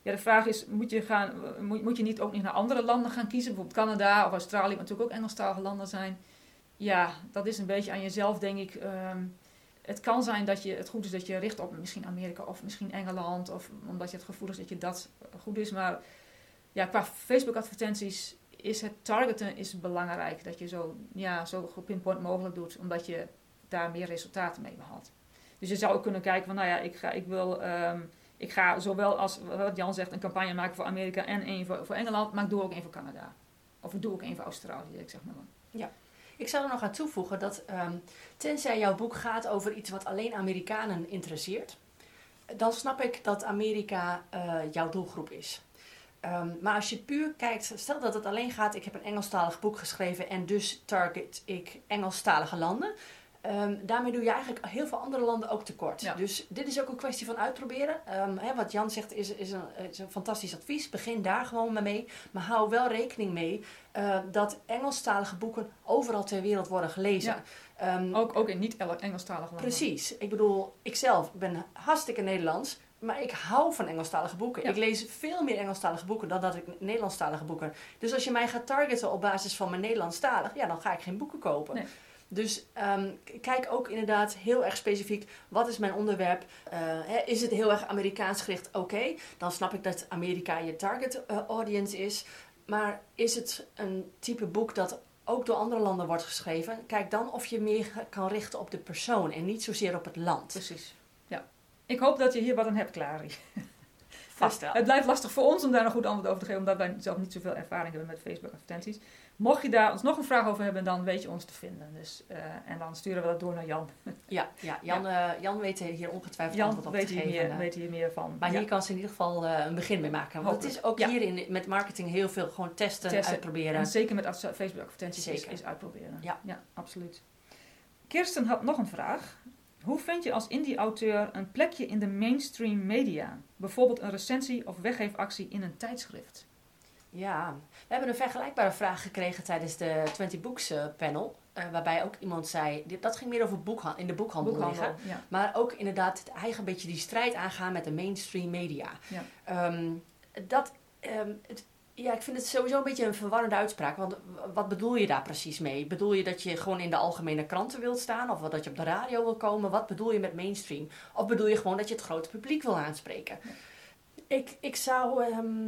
Ja, de vraag is, moet je, gaan, moet, moet je niet ook niet naar andere landen gaan kiezen? Bijvoorbeeld Canada of Australië, wat natuurlijk ook Engelstalige landen zijn. Ja, dat is een beetje aan jezelf, denk ik. Ehm, het kan zijn dat je, het goed is dat je richt op misschien Amerika of misschien Engeland. Of omdat je het gevoel is dat je dat goed is. Maar ja, qua Facebook advertenties is het targeten is belangrijk. Dat je zo, ja, zo gepinpoint mogelijk doet. Omdat je daar meer resultaten mee behaalt. Dus je zou ook kunnen kijken van, nou ja, ik, ga, ik wil... ehm, ik ga zowel als, wat Jan zegt, een campagne maken voor Amerika en één voor, voor Engeland, maar ik doe ook één voor Canada. Of ik doe ook één voor Australië, ik zeg maar. wat. Ik zou er nog aan toevoegen dat ehm, tenzij jouw boek gaat over iets wat alleen Amerikanen interesseert, dan snap ik dat Amerika eh, jouw doelgroep is. Ehm, maar als je puur kijkt, stel dat het alleen gaat, ik heb een Engelstalig boek geschreven en dus target ik Engelstalige landen. Ehm, daarmee doe je eigenlijk heel veel andere landen ook tekort. Ja. Dus dit is ook een kwestie van uitproberen. Ehm, hè, wat Jan zegt is, is, een, is een fantastisch advies. Begin daar gewoon maar mee. Maar hou wel rekening mee eh, dat Engelstalige boeken overal ter wereld worden gelezen. Ja. Ook, ook in niet-Engelstalige landen. Precies. Ik bedoel, ik zelf ben hartstikke Nederlands. Maar ik hou van Engelstalige boeken. Ja. Ik lees veel meer Engelstalige boeken dan dat ik Nederlandstalige boeken. Dus als je mij gaat targeten op basis van mijn Nederlandstalig, ja, dan ga ik geen boeken kopen. Nee. Dus ehm, kijk ook inderdaad heel erg specifiek, wat is mijn onderwerp? Hè, is het heel erg Amerikaans gericht? Oké, dan snap ik dat Amerika je target eh, audience is. Maar is het een type boek dat ook door andere landen wordt geschreven? Kijk dan of je meer kan richten op de persoon en niet zozeer op het land. Precies. Ik hoop dat je hier wat aan hebt, Clary. Vast wel. Het blijft lastig voor ons om daar een goed antwoord over te geven, omdat wij zelf niet zoveel ervaring hebben met Facebook advertenties. Mocht je daar ons nog een vraag over hebben, dan weet je ons te vinden. Dus, eh, en dan sturen we dat door naar Jan. Ja, ja Jan, eh, Jan weet hier ongetwijfeld Jan antwoord op weet te hier, geven. meer, eh. weet hier meer van. Maar Ja. hier kan ze in ieder geval een begin mee maken. Want het is ook hier in, met marketing heel veel gewoon testen, Testen. uitproberen. En zeker met Facebook advertenties is, uitproberen. Ja. ja, absoluut. Kirsten had nog een vraag. Hoe vind je als indie-auteur een plekje in de mainstream media? Bijvoorbeeld een recensie of weggeefactie in een tijdschrift. Ja, we hebben een vergelijkbare vraag gekregen tijdens de 20 Books eh, panel. eh, waarbij ook iemand zei, dat ging meer over boekha- in de boekhandel, liggen. Boekhandel. Ja. Maar ook inderdaad het eigen beetje die strijd aangaan met de mainstream media. Ja. Ehm, dat, ehm, het, ja, ik vind het sowieso een beetje een verwarrende uitspraak. Want wat bedoel je daar precies mee? Bedoel je dat je gewoon in de algemene kranten wilt staan? Of dat je op de radio wil komen? Wat bedoel je met mainstream? Of bedoel je gewoon dat je het grote publiek wil aanspreken? Ik, ik, zou, ehm,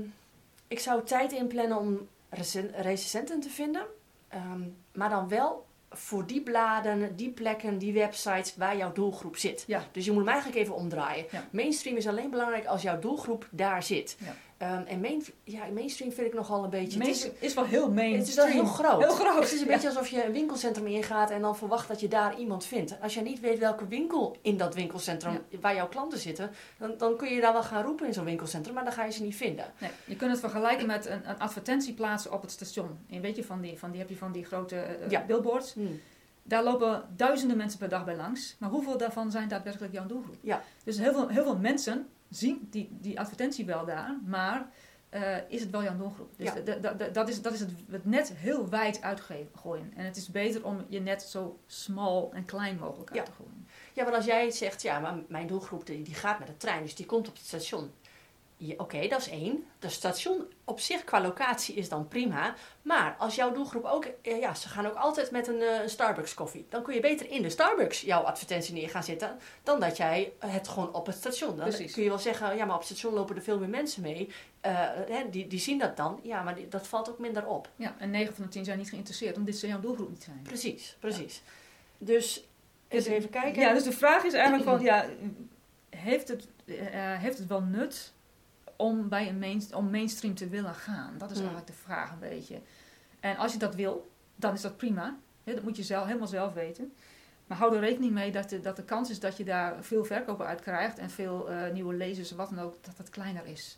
ik zou tijd inplannen om recen- recensenten te vinden. Ehm, maar dan wel voor die bladen, die plekken, die websites waar jouw doelgroep zit. Ja. Dus je moet hem eigenlijk even omdraaien. Ja. Mainstream is alleen belangrijk als jouw doelgroep daar zit. Ja. Ehm, en main, ja, mainstream vind ik nogal een beetje... het is- is wel heel mainstream. het is wel heel groot. Heel groot. Het is een ja. beetje alsof je een winkelcentrum ingaat en dan verwacht dat je daar iemand vindt. Als je niet weet welke winkel in dat winkelcentrum waar jouw klanten zitten, dan, dan kun je daar wel gaan roepen in zo'n winkelcentrum, maar dan ga je ze niet vinden. Nee, je kunt het vergelijken met een, een advertentie plaatsen op het station. En weet je, van die, van die heb je van die grote Ja. billboards. Hmm. Daar lopen duizenden mensen per dag bij langs. Maar hoeveel daarvan zijn daadwerkelijk jouw doelgroep? Ja. Dus heel veel, heel veel mensen zien die, die advertentie wel daar, maar eh, is het wel jouw doelgroep? Dus Ja. dat is, dat is het, het net heel wijd uitgooien. En het is beter om je net zo smal en klein mogelijk uit te gooien. Ja, want als jij zegt, ja, maar mijn doelgroep die, die gaat met de trein, dus die komt op het station. Ja, Oké, dat is één. De station op zich qua locatie is dan prima. Maar als jouw doelgroep ook... eh, Ja, ze gaan ook altijd met een, eh, een Starbucks koffie. Dan kun je beter in de Starbucks jouw advertentie neer gaan zetten... dan dat jij het gewoon op het station... Dan Precies. kun je wel zeggen... Ja, maar op het station lopen er veel meer mensen mee. Eh, hè, die, die zien dat dan. Ja, maar die- dat valt ook minder op. Ja, en 9 van de 10 zijn niet geïnteresseerd, omdat dit zou jouw doelgroep niet zijn. Precies, precies. Dus eens Dus- even kijken. Ja, dus de vraag is eigenlijk van, ja, heeft het, heeft het wel nut om, bij een om mainstream te willen gaan? Dat is Hmm. eigenlijk de vraag een beetje. En als je dat wil, dan is dat prima. Dat moet je zelf, helemaal zelf weten. Maar hou er rekening mee dat de, dat de kans is dat je daar veel verkopen uit krijgt en veel eh, nieuwe lezers, wat dan ook, dat dat kleiner is.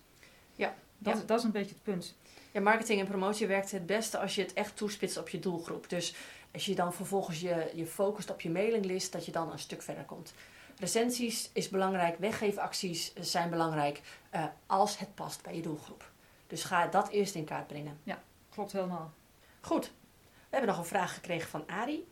Ja, Dat, ja. Is, dat is een beetje het punt. Ja, marketing en promotie werkt het beste als je het echt toespitst op je doelgroep. Dus als je dan vervolgens je, je focust op je mailinglist, dat je dan een stuk verder komt. Recensies is belangrijk, weggeefacties zijn belangrijk eh, als het past bij je doelgroep. Dus ga dat eerst in kaart brengen. Klopt helemaal. Goed, we hebben nog een vraag gekregen van Ari.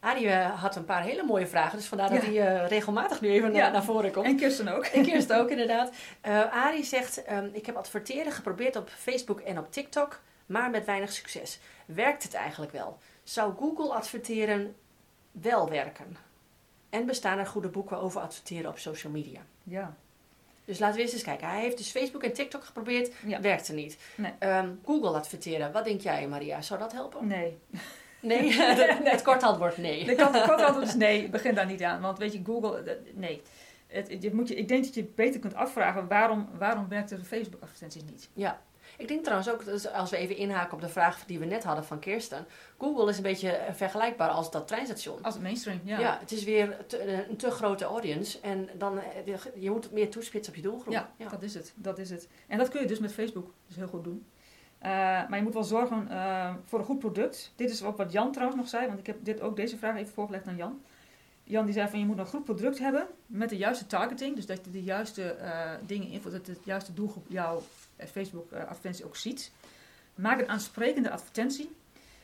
Ari eh, had een paar hele mooie vragen, dus vandaar dat Ja. hij eh, regelmatig nu even Ja. naar, naar voren komt. En Kirsten ook. Ik eerst ook inderdaad. Eh Arie zegt, ehm, ik heb adverteren geprobeerd op Facebook en op TikTok, maar met weinig succes. Werkt het eigenlijk wel? Zou Google adverteren wel werken? En bestaan er goede boeken over adverteren op social media? Ja. Dus laten we eens eens kijken. Hij heeft dus Facebook en TikTok geprobeerd, ja. werkte niet. Nee. Ehm, Google adverteren, wat denk jij Maria? Zou dat helpen? Nee. Nee, het korte antwoord nee. Kant, kort antwoord is nee, begin daar niet aan. Want weet je, Google, eh, nee. Het, je moet je, ik denk dat je beter kunt afvragen waarom, waarom werken de Facebook-advertenties niet. Ja. Ik denk trouwens ook, als we even inhaken op de vraag die we net hadden van Kirsten. Google is een beetje eh, vergelijkbaar als dat treinstation. Als het mainstream, ja. Ja, het is weer te- een te grote audience. En dan, eh, je- moet het meer toespitsen op je doelgroep. Ja, dat is het. Dat is het. En dat kun je dus met Facebook dus heel goed doen. Eh, maar je moet wel zorgen eh, voor een goed product. Dit is ook wat Jan trouwens nog zei, want ik heb dit, ook deze vraag even voorgelegd aan Jan. Jan die zei van je moet een goed product hebben met de juiste targeting. Dus dat je de juiste eh, dingen invult, dat de juiste doelgroep jouw eh, Facebook eh, advertentie ook ziet. Maak een aansprekende advertentie.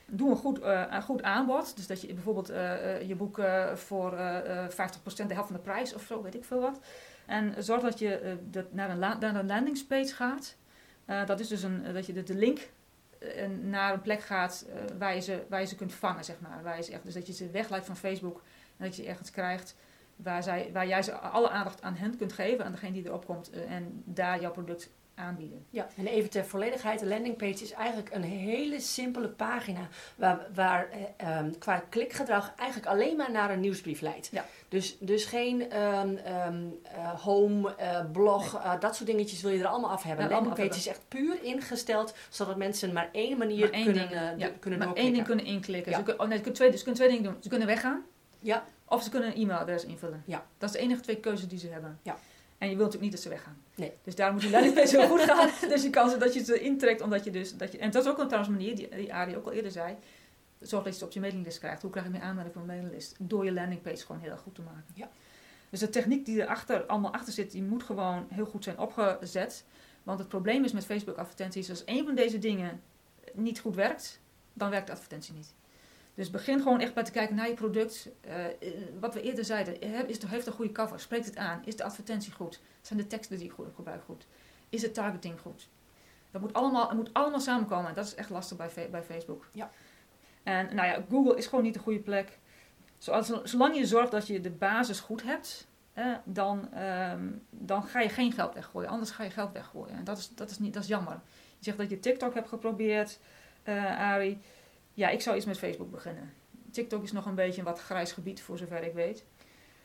Doe een goed, eh, een goed aanbod. Dus dat je bijvoorbeeld eh, eh, je boek eh, voor eh, eh, 50% de helft van de prijs of zo, weet ik veel wat. En zorg dat je eh, dat naar, een naar een landingspage gaat. Eh, dat is dus een, eh, dat je de, de link eh, naar een plek gaat eh, waar, je ze, waar je ze kunt vangen, zeg maar. Waar je ze echt, dus dat je ze wegleidt van Facebook en dat je ergens krijgt waar, zij, waar jij ze alle aandacht aan hen kunt geven, aan degene die erop komt eh, en daar jouw product aanbieden. Ja, en even ter volledigheid, de landingpage is eigenlijk een hele simpele pagina waar, waar eh, ehm, qua klikgedrag eigenlijk alleen maar naar een nieuwsbrief leidt. Ja. Dus, dus geen ehm, ehm, eh, home, eh, blog, dat soort dingetjes wil je er allemaal af hebben. Ja, de landingpage is echt puur ingesteld zodat mensen maar één manier Maar één kunnen, ding, ja, de- kunnen maar één ding kunnen inklikken. Ja. Ze, kun- oh nee, ze, kunnen twee, ze kunnen twee dingen doen. Ze kunnen weggaan Ja, of ze kunnen een e-mailadres invullen. Ja. Dat is de enige twee keuzes die ze hebben. Ja. En je wilt natuurlijk niet dat ze weggaan. Nee. Dus daarom moet je landingpage heel goed gaan. Dus je kans dat je ze intrekt, omdat je dus... Dat je, en dat is ook een trouwens manier, die, die Arie ook al eerder zei. Zorg dat je ze op je mailinglist krijgt. Hoe krijg je meer aanmelding voor een mailinglist? Door je landingpage gewoon heel erg goed te maken. Ja. Dus de techniek die erachter allemaal achter zit, die moet gewoon heel goed zijn opgezet. Want het probleem is met Facebook advertenties, als één van deze dingen niet goed werkt, dan werkt de advertentie niet. Dus begin gewoon echt bij te kijken naar je product. Eh, eh, wat we eerder zeiden, heeft een goede cover? Spreekt het aan? Is de advertentie goed? Zijn de teksten die ik goed gebruik goed? Is de targeting goed? Dat moet allemaal, het moet allemaal samenkomen. En dat is echt lastig bij, bij Facebook. Ja. En nou ja, Google is gewoon niet de goede plek. Zoals, zolang je zorgt dat je de basis goed hebt, eh, dan, ehm, dan ga je geen geld weggooien. Anders ga je geld weggooien. En dat is, dat is, niet, dat is jammer. Je zegt dat je TikTok hebt geprobeerd, eh Ari. Ja, ik zou iets met Facebook beginnen. TikTok is nog een beetje een wat grijs gebied, voor zover ik weet.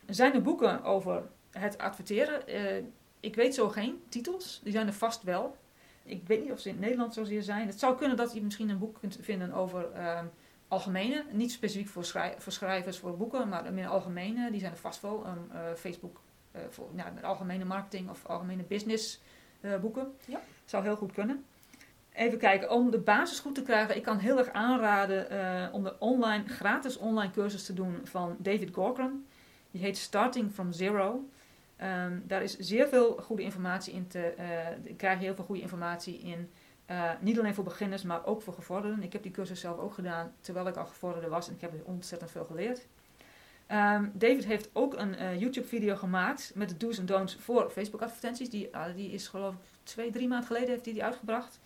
Zijn er boeken over het adverteren? Eh, ik weet zo geen titels. Die zijn er vast wel. Ik weet niet of ze in het Nederland zozeer zijn. Het zou kunnen dat je misschien een boek kunt vinden over ehm, algemene. Niet specifiek voor, schrij- voor schrijvers, voor boeken, maar meer algemene. Die zijn er vast wel. Eh, Facebook eh, voor nou, algemene marketing of algemene business eh, boeken. Ja. Zou heel goed kunnen. Even kijken, om de basis goed te krijgen, ik kan heel erg aanraden eh, om de online, gratis online cursus te doen van David Corcoran. Die heet Starting from Zero. Ehm, daar is zeer veel goede informatie in te ik krijg heel veel goede informatie in. Eh, niet alleen voor beginners, maar ook voor gevorderden. Ik heb die cursus zelf ook gedaan terwijl ik al gevorderde was en ik heb er ontzettend veel geleerd. Ehm, David heeft ook een YouTube-video gemaakt met de do's en don'ts voor Facebook-advertenties. Die, ah, die is geloof ik twee, drie maanden geleden heeft hij die uitgebracht.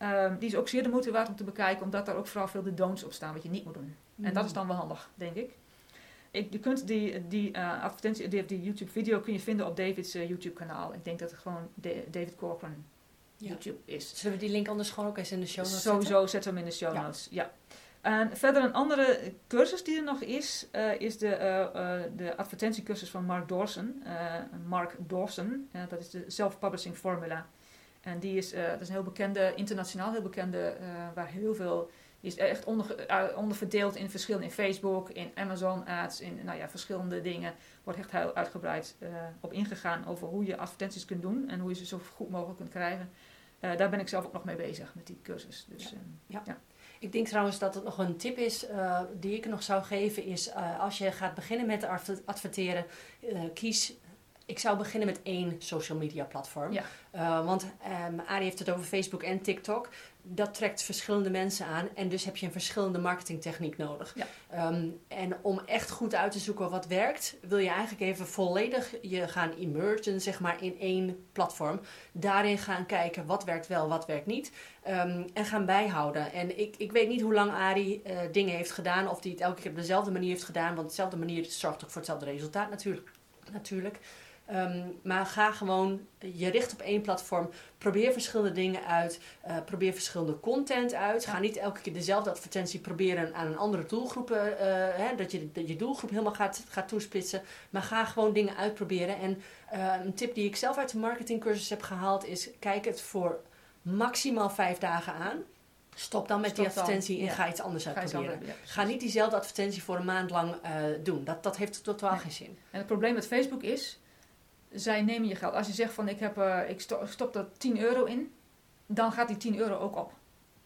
Ehm, die is ook zeer de moeite waard om te bekijken, omdat daar ook vooral veel de don'ts op staan, wat je niet moet doen. En dat is dan wel handig, denk ik. ik je kunt die, die uh, advertentie, die, die YouTube-video kun je vinden op David's uh, YouTube-kanaal. Ik denk dat het gewoon de, David Corcoran Ja. YouTube is. Zullen we die link anders gewoon ook eens in de show notes Sowieso zet hem in de show Ja. notes. Ja. En verder een andere cursus die er nog is, eh, is de, eh, eh, de advertentiecursus van Mark Dawson. Eh, Mark Dawson, eh, dat is de Self-Publishing Formula. En die is, eh, dat is een heel bekende, internationaal heel bekende, eh, waar heel veel, die is echt onder, eh, onderverdeeld in verschillen in Facebook, in Amazon ads, in nou ja, verschillende dingen. Wordt echt heel uitgebreid op ingegaan over hoe je advertenties kunt doen en hoe je ze zo goed mogelijk kunt krijgen. Daar ben ik zelf ook nog mee bezig met die cursus. Dus, Ja. ehm, Ik denk trouwens dat het nog een tip is die ik nog zou geven, is als je gaat beginnen met adver- adverteren, kies. Ik zou beginnen met één social media platform. Ja. Eh, want um, Arie heeft het over Facebook en TikTok. Dat trekt verschillende mensen aan en dus heb je een verschillende marketingtechniek nodig. Ja. Ehm, en om echt goed uit te zoeken wat werkt, wil je eigenlijk even volledig je gaan immersen zeg maar, in één platform. Daarin gaan kijken wat werkt wel, wat werkt niet. Ehm, en gaan bijhouden. En ik, ik weet niet hoe lang Arie eh, dingen heeft gedaan. Of die het elke keer op dezelfde manier heeft gedaan. Want dezelfde manier zorgt ook voor hetzelfde resultaat natuurlijk. natuurlijk. Ehm, maar ga gewoon je richt op één platform. Probeer verschillende dingen uit. eh, probeer verschillende content uit. Ga niet elke keer dezelfde advertentie proberen aan een andere doelgroep. eh, eh, hè, dat, je, dat je doelgroep helemaal gaat, gaat toespitsen. Maar ga gewoon dingen uitproberen. En een tip die ik zelf uit de marketingcursus heb gehaald is: kijk het voor maximaal vijf dagen aan. Stop dan met die dan, advertentie en ja. ga iets anders uitproberen. ja. Ga niet diezelfde advertentie voor een maand lang doen. Dat, dat heeft totaal Nee. geen zin. En het probleem met Facebook is, zij nemen je geld. Als je zegt van ik, heb, eh, ik sto- stop er 10 euro in, dan gaat die 10 euro ook op.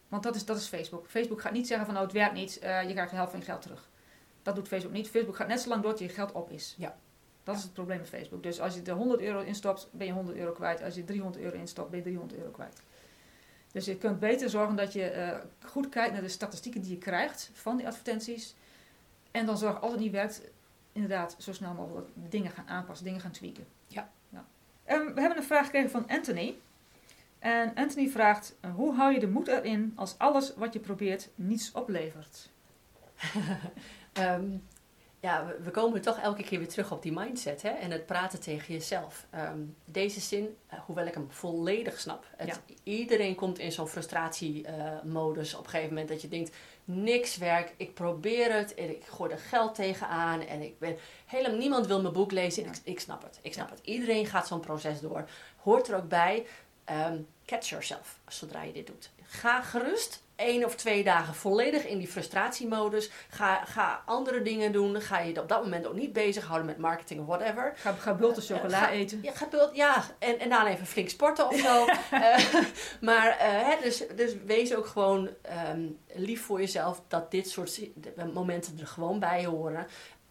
Want dat is, dat is Facebook. Facebook gaat niet zeggen van nou het werkt niet, eh, je krijgt de helft van je geld terug. Dat doet Facebook niet. Facebook gaat net zo lang door tot je geld op is. Ja. Dat is het probleem met Facebook. Dus als je er 100 euro instopt, ben je 100 euro kwijt. Als je 300 euro instopt, ben je 300 euro kwijt. Dus je kunt beter zorgen dat je eh, goed kijkt naar de statistieken die je krijgt van die advertenties. En dan zorg als het niet werkt, inderdaad zo snel mogelijk dingen gaan aanpassen, dingen gaan tweaken. Ja. Ehm, we hebben een vraag gekregen van Anthony. En Anthony vraagt, eh, hoe hou je de moed erin als alles wat je probeert niets oplevert? Ehm, ja, we, we komen toch elke keer weer terug op die mindset hè? en het praten tegen jezelf. Ehm, deze zin, eh, hoewel ik hem volledig snap. Het, Iedereen komt in zo'n frustratiemodus op een gegeven moment dat je denkt, niks werkt, ik probeer het en ik gooi er geld tegenaan en ik ben helemaal niemand wil mijn boek lezen. Ja. Ik, ik snap het, ik snap het. Iedereen gaat zo'n proces door. Hoort er ook bij, ehm, catch yourself zodra je dit doet. Ga gerust één of twee dagen volledig in die frustratiemodus. Ga, ga andere dingen doen. Ga je op dat moment ook niet bezighouden met marketing of whatever. Ga, ga bulten chocola ga- eten. Ja, ga bult, ja en, en dan even flink sporten of zo. Eh, maar eh, hè, dus, dus wees ook gewoon ehm, lief voor jezelf dat dit soort momenten er gewoon bij horen.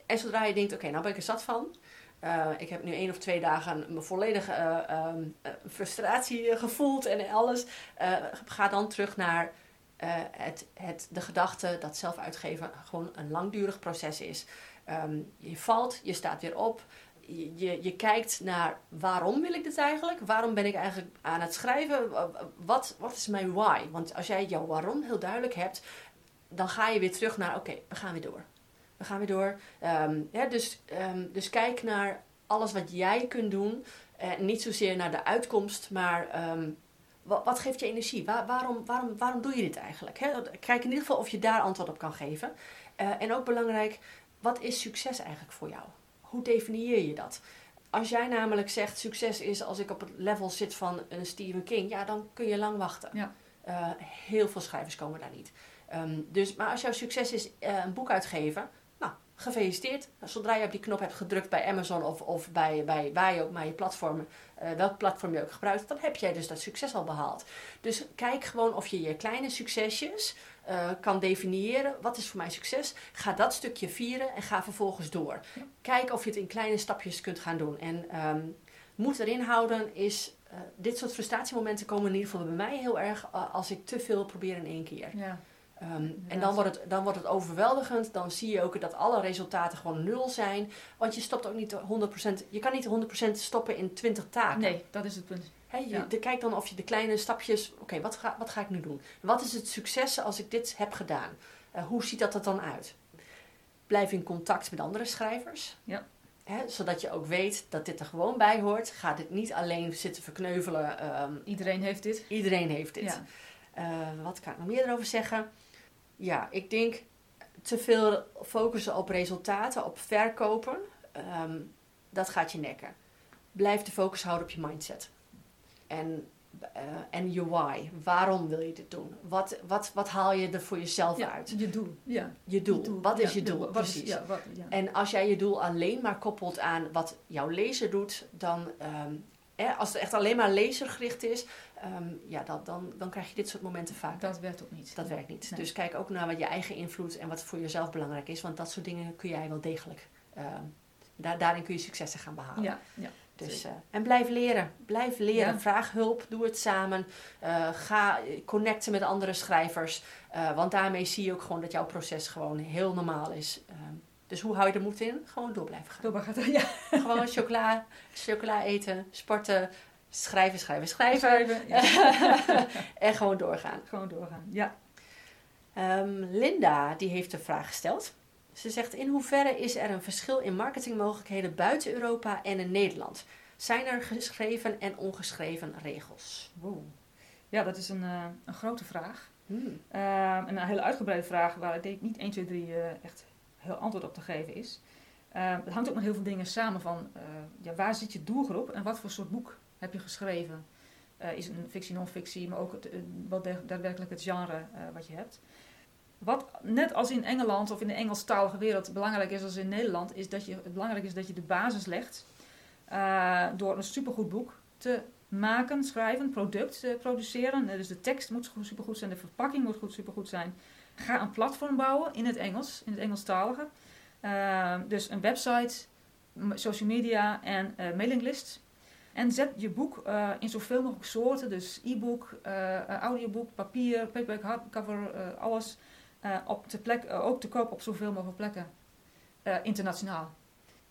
En zodra je denkt, oké, nou ben ik er zat van. Eh, ik heb nu één of twee dagen mijn volledige eh, ehm, eh, frustratie eh, gevoeld en alles. Eh, ga dan terug naar eh, het, de gedachte dat zelf uitgeven gewoon een langdurig proces is. Ehm, je valt, je staat weer op. Je, je, kijkt naar waarom wil ik dit eigenlijk? Waarom ben ik eigenlijk aan het schrijven? Wat, wat is mijn why? Want als jij jouw waarom heel duidelijk hebt, dan ga je weer terug naar oké, we gaan weer door. We gaan weer door. Ehm, dus, ehm, dus kijk naar alles wat jij kunt doen. Eh, niet zozeer naar de uitkomst, maar wat, wat geeft je energie? Waar- waarom, waarom, waarom doe je dit eigenlijk? Hè? Kijk in ieder geval of je daar antwoord op kan geven. Eh, en ook belangrijk, wat is succes eigenlijk voor jou? Hoe definieer je dat? Als jij namelijk zegt succes is als ik op het level zit van een Stephen King, ja, dan kun je lang wachten. Ja. Eh, heel veel schrijvers komen daar niet. Ehm, dus, maar als jouw succes is eh, een boek uitgeven, gefeliciteerd. Zodra je op die knop hebt gedrukt bij Amazon of, of bij, bij waar je ook maar je platform, eh, welk platform je ook gebruikt, dan heb jij dus dat succes al behaald. Dus kijk gewoon of je je kleine succesjes eh, kan definiëren. Wat is voor mij succes? Ga dat stukje vieren en ga vervolgens door. Kijk of je het in kleine stapjes kunt gaan doen. En ehm moed erin houden is, eh, dit soort frustratiemomenten komen in ieder geval bij mij heel erg als ik te veel probeer in één keer. Ja. Ehm, en dan wordt, het, dan wordt het overweldigend. Dan zie je ook dat alle resultaten gewoon nul zijn. Want je stopt ook niet 100%. Je kan niet 100% stoppen in 20 taken. Nee, dat is het punt. He, je de, kijk dan of je de kleine stapjes. Oké, wat, ga, wat ga ik nu doen? Wat is het succes als ik dit heb gedaan? Uh, hoe ziet dat er dan uit? Blijf in contact met andere schrijvers. Ja. He, zodat je ook weet dat dit er gewoon bij hoort. Ga dit niet alleen zitten verkneuvelen. Um, iedereen heeft dit. Iedereen heeft dit. Ja. Uh, wat kan ik nog meer erover zeggen? Ja, ik denk te veel focussen op resultaten, op verkopen. Um, dat gaat je nekken. Blijf de focus houden op je mindset. En, uh, en je why. Waarom wil je dit doen? Wat, wat, wat haal je er voor jezelf ja, uit? Je doel. Ja. Je doel. Wat is je doel? Precies. Is, ja, wat, en als jij je doel alleen maar koppelt aan wat jouw lezer doet, dan um, als het echt alleen maar lasergericht is, um, ja, dat, dan, dan krijg je dit soort momenten vaak. Dat werkt ook niet. Dat werkt niet. Dus kijk ook naar wat je eigen invloed en wat voor jezelf belangrijk is, want dat soort dingen kun jij wel degelijk. Uh, daar, daarin kun je successen gaan behalen. Ja, ja. Dus, uh, en blijf leren. Blijf leren. Vraag hulp. Doe het samen. Uh, ga connecten met andere schrijvers. Uh, want daarmee zie je ook gewoon dat jouw proces gewoon heel normaal is. Ehm, dus hoe hou je de moed in? Gewoon door blijven gaan. Door ja. Gewoon chocola, chocola eten, sporten, schrijven, schrijven, schrijven. schrijven ja. en gewoon doorgaan. Gewoon doorgaan, ja. Um, Linda, die heeft een vraag gesteld. Ze zegt: In hoeverre is er een verschil in marketingmogelijkheden buiten Europa en in Nederland? Zijn er geschreven en ongeschreven regels? Wow. Ja, dat is een, uh, een grote vraag. Hmm. Uh, een hele uitgebreide vraag waar ik denk niet 1, 2, 3 uh, echt heel antwoord op te geven is. Uh, het hangt ook met heel veel dingen samen van ja, waar zit je doelgroep en wat voor soort boek heb je geschreven? is het een fictie, non-fictie, maar ook het, wat daadwerkelijk het genre wat je hebt. Wat net als in Engeland of in de Engelstalige wereld belangrijk is als in Nederland, is dat je, het belangrijk is dat je de basis legt door een supergoed boek te maken, schrijven, product produceren. Dus de tekst moet supergoed zijn, de verpakking moet goed, supergoed zijn. Ga een platform bouwen in het Engels, in het Engelstalige. Dus een website, social media en mailinglist. En zet je boek uh, in zoveel mogelijk soorten, dus e-book, audioboek, papier, paperback, hardcover, alles. Uh, op de plek, uh, ook te koop op zoveel mogelijk plekken. Uh, internationaal.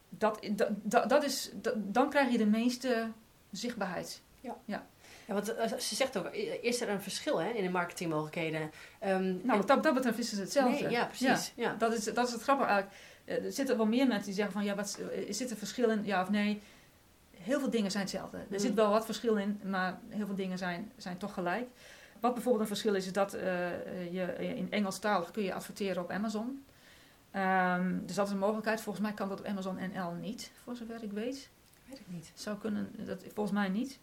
Dat, dat, dat is, dat, dan krijg je de meeste zichtbaarheid. Ja. ja. Ja, want ze zegt ook, is er een verschil hè, in de marketingmogelijkheden? Um, nou, wat dat, dat betreft is het hetzelfde. Nee, ja, precies. Ja, Dat, is, dat is het grappige eigenlijk. Er zitten wel meer mensen die zeggen van, ja, wat, zit er verschil in, ja of nee? Heel veel dingen zijn hetzelfde. Er mm. zit wel wat verschil in, maar heel veel dingen zijn, zijn toch gelijk. Wat bijvoorbeeld een verschil is, is dat uh, je in Engelstalig kun je adverteren op Amazon. Um, dus dat is een mogelijkheid. Volgens mij kan dat op Amazon NL niet, voor zover ik weet. Weet ik niet. Zou kunnen, dat, volgens mij niet.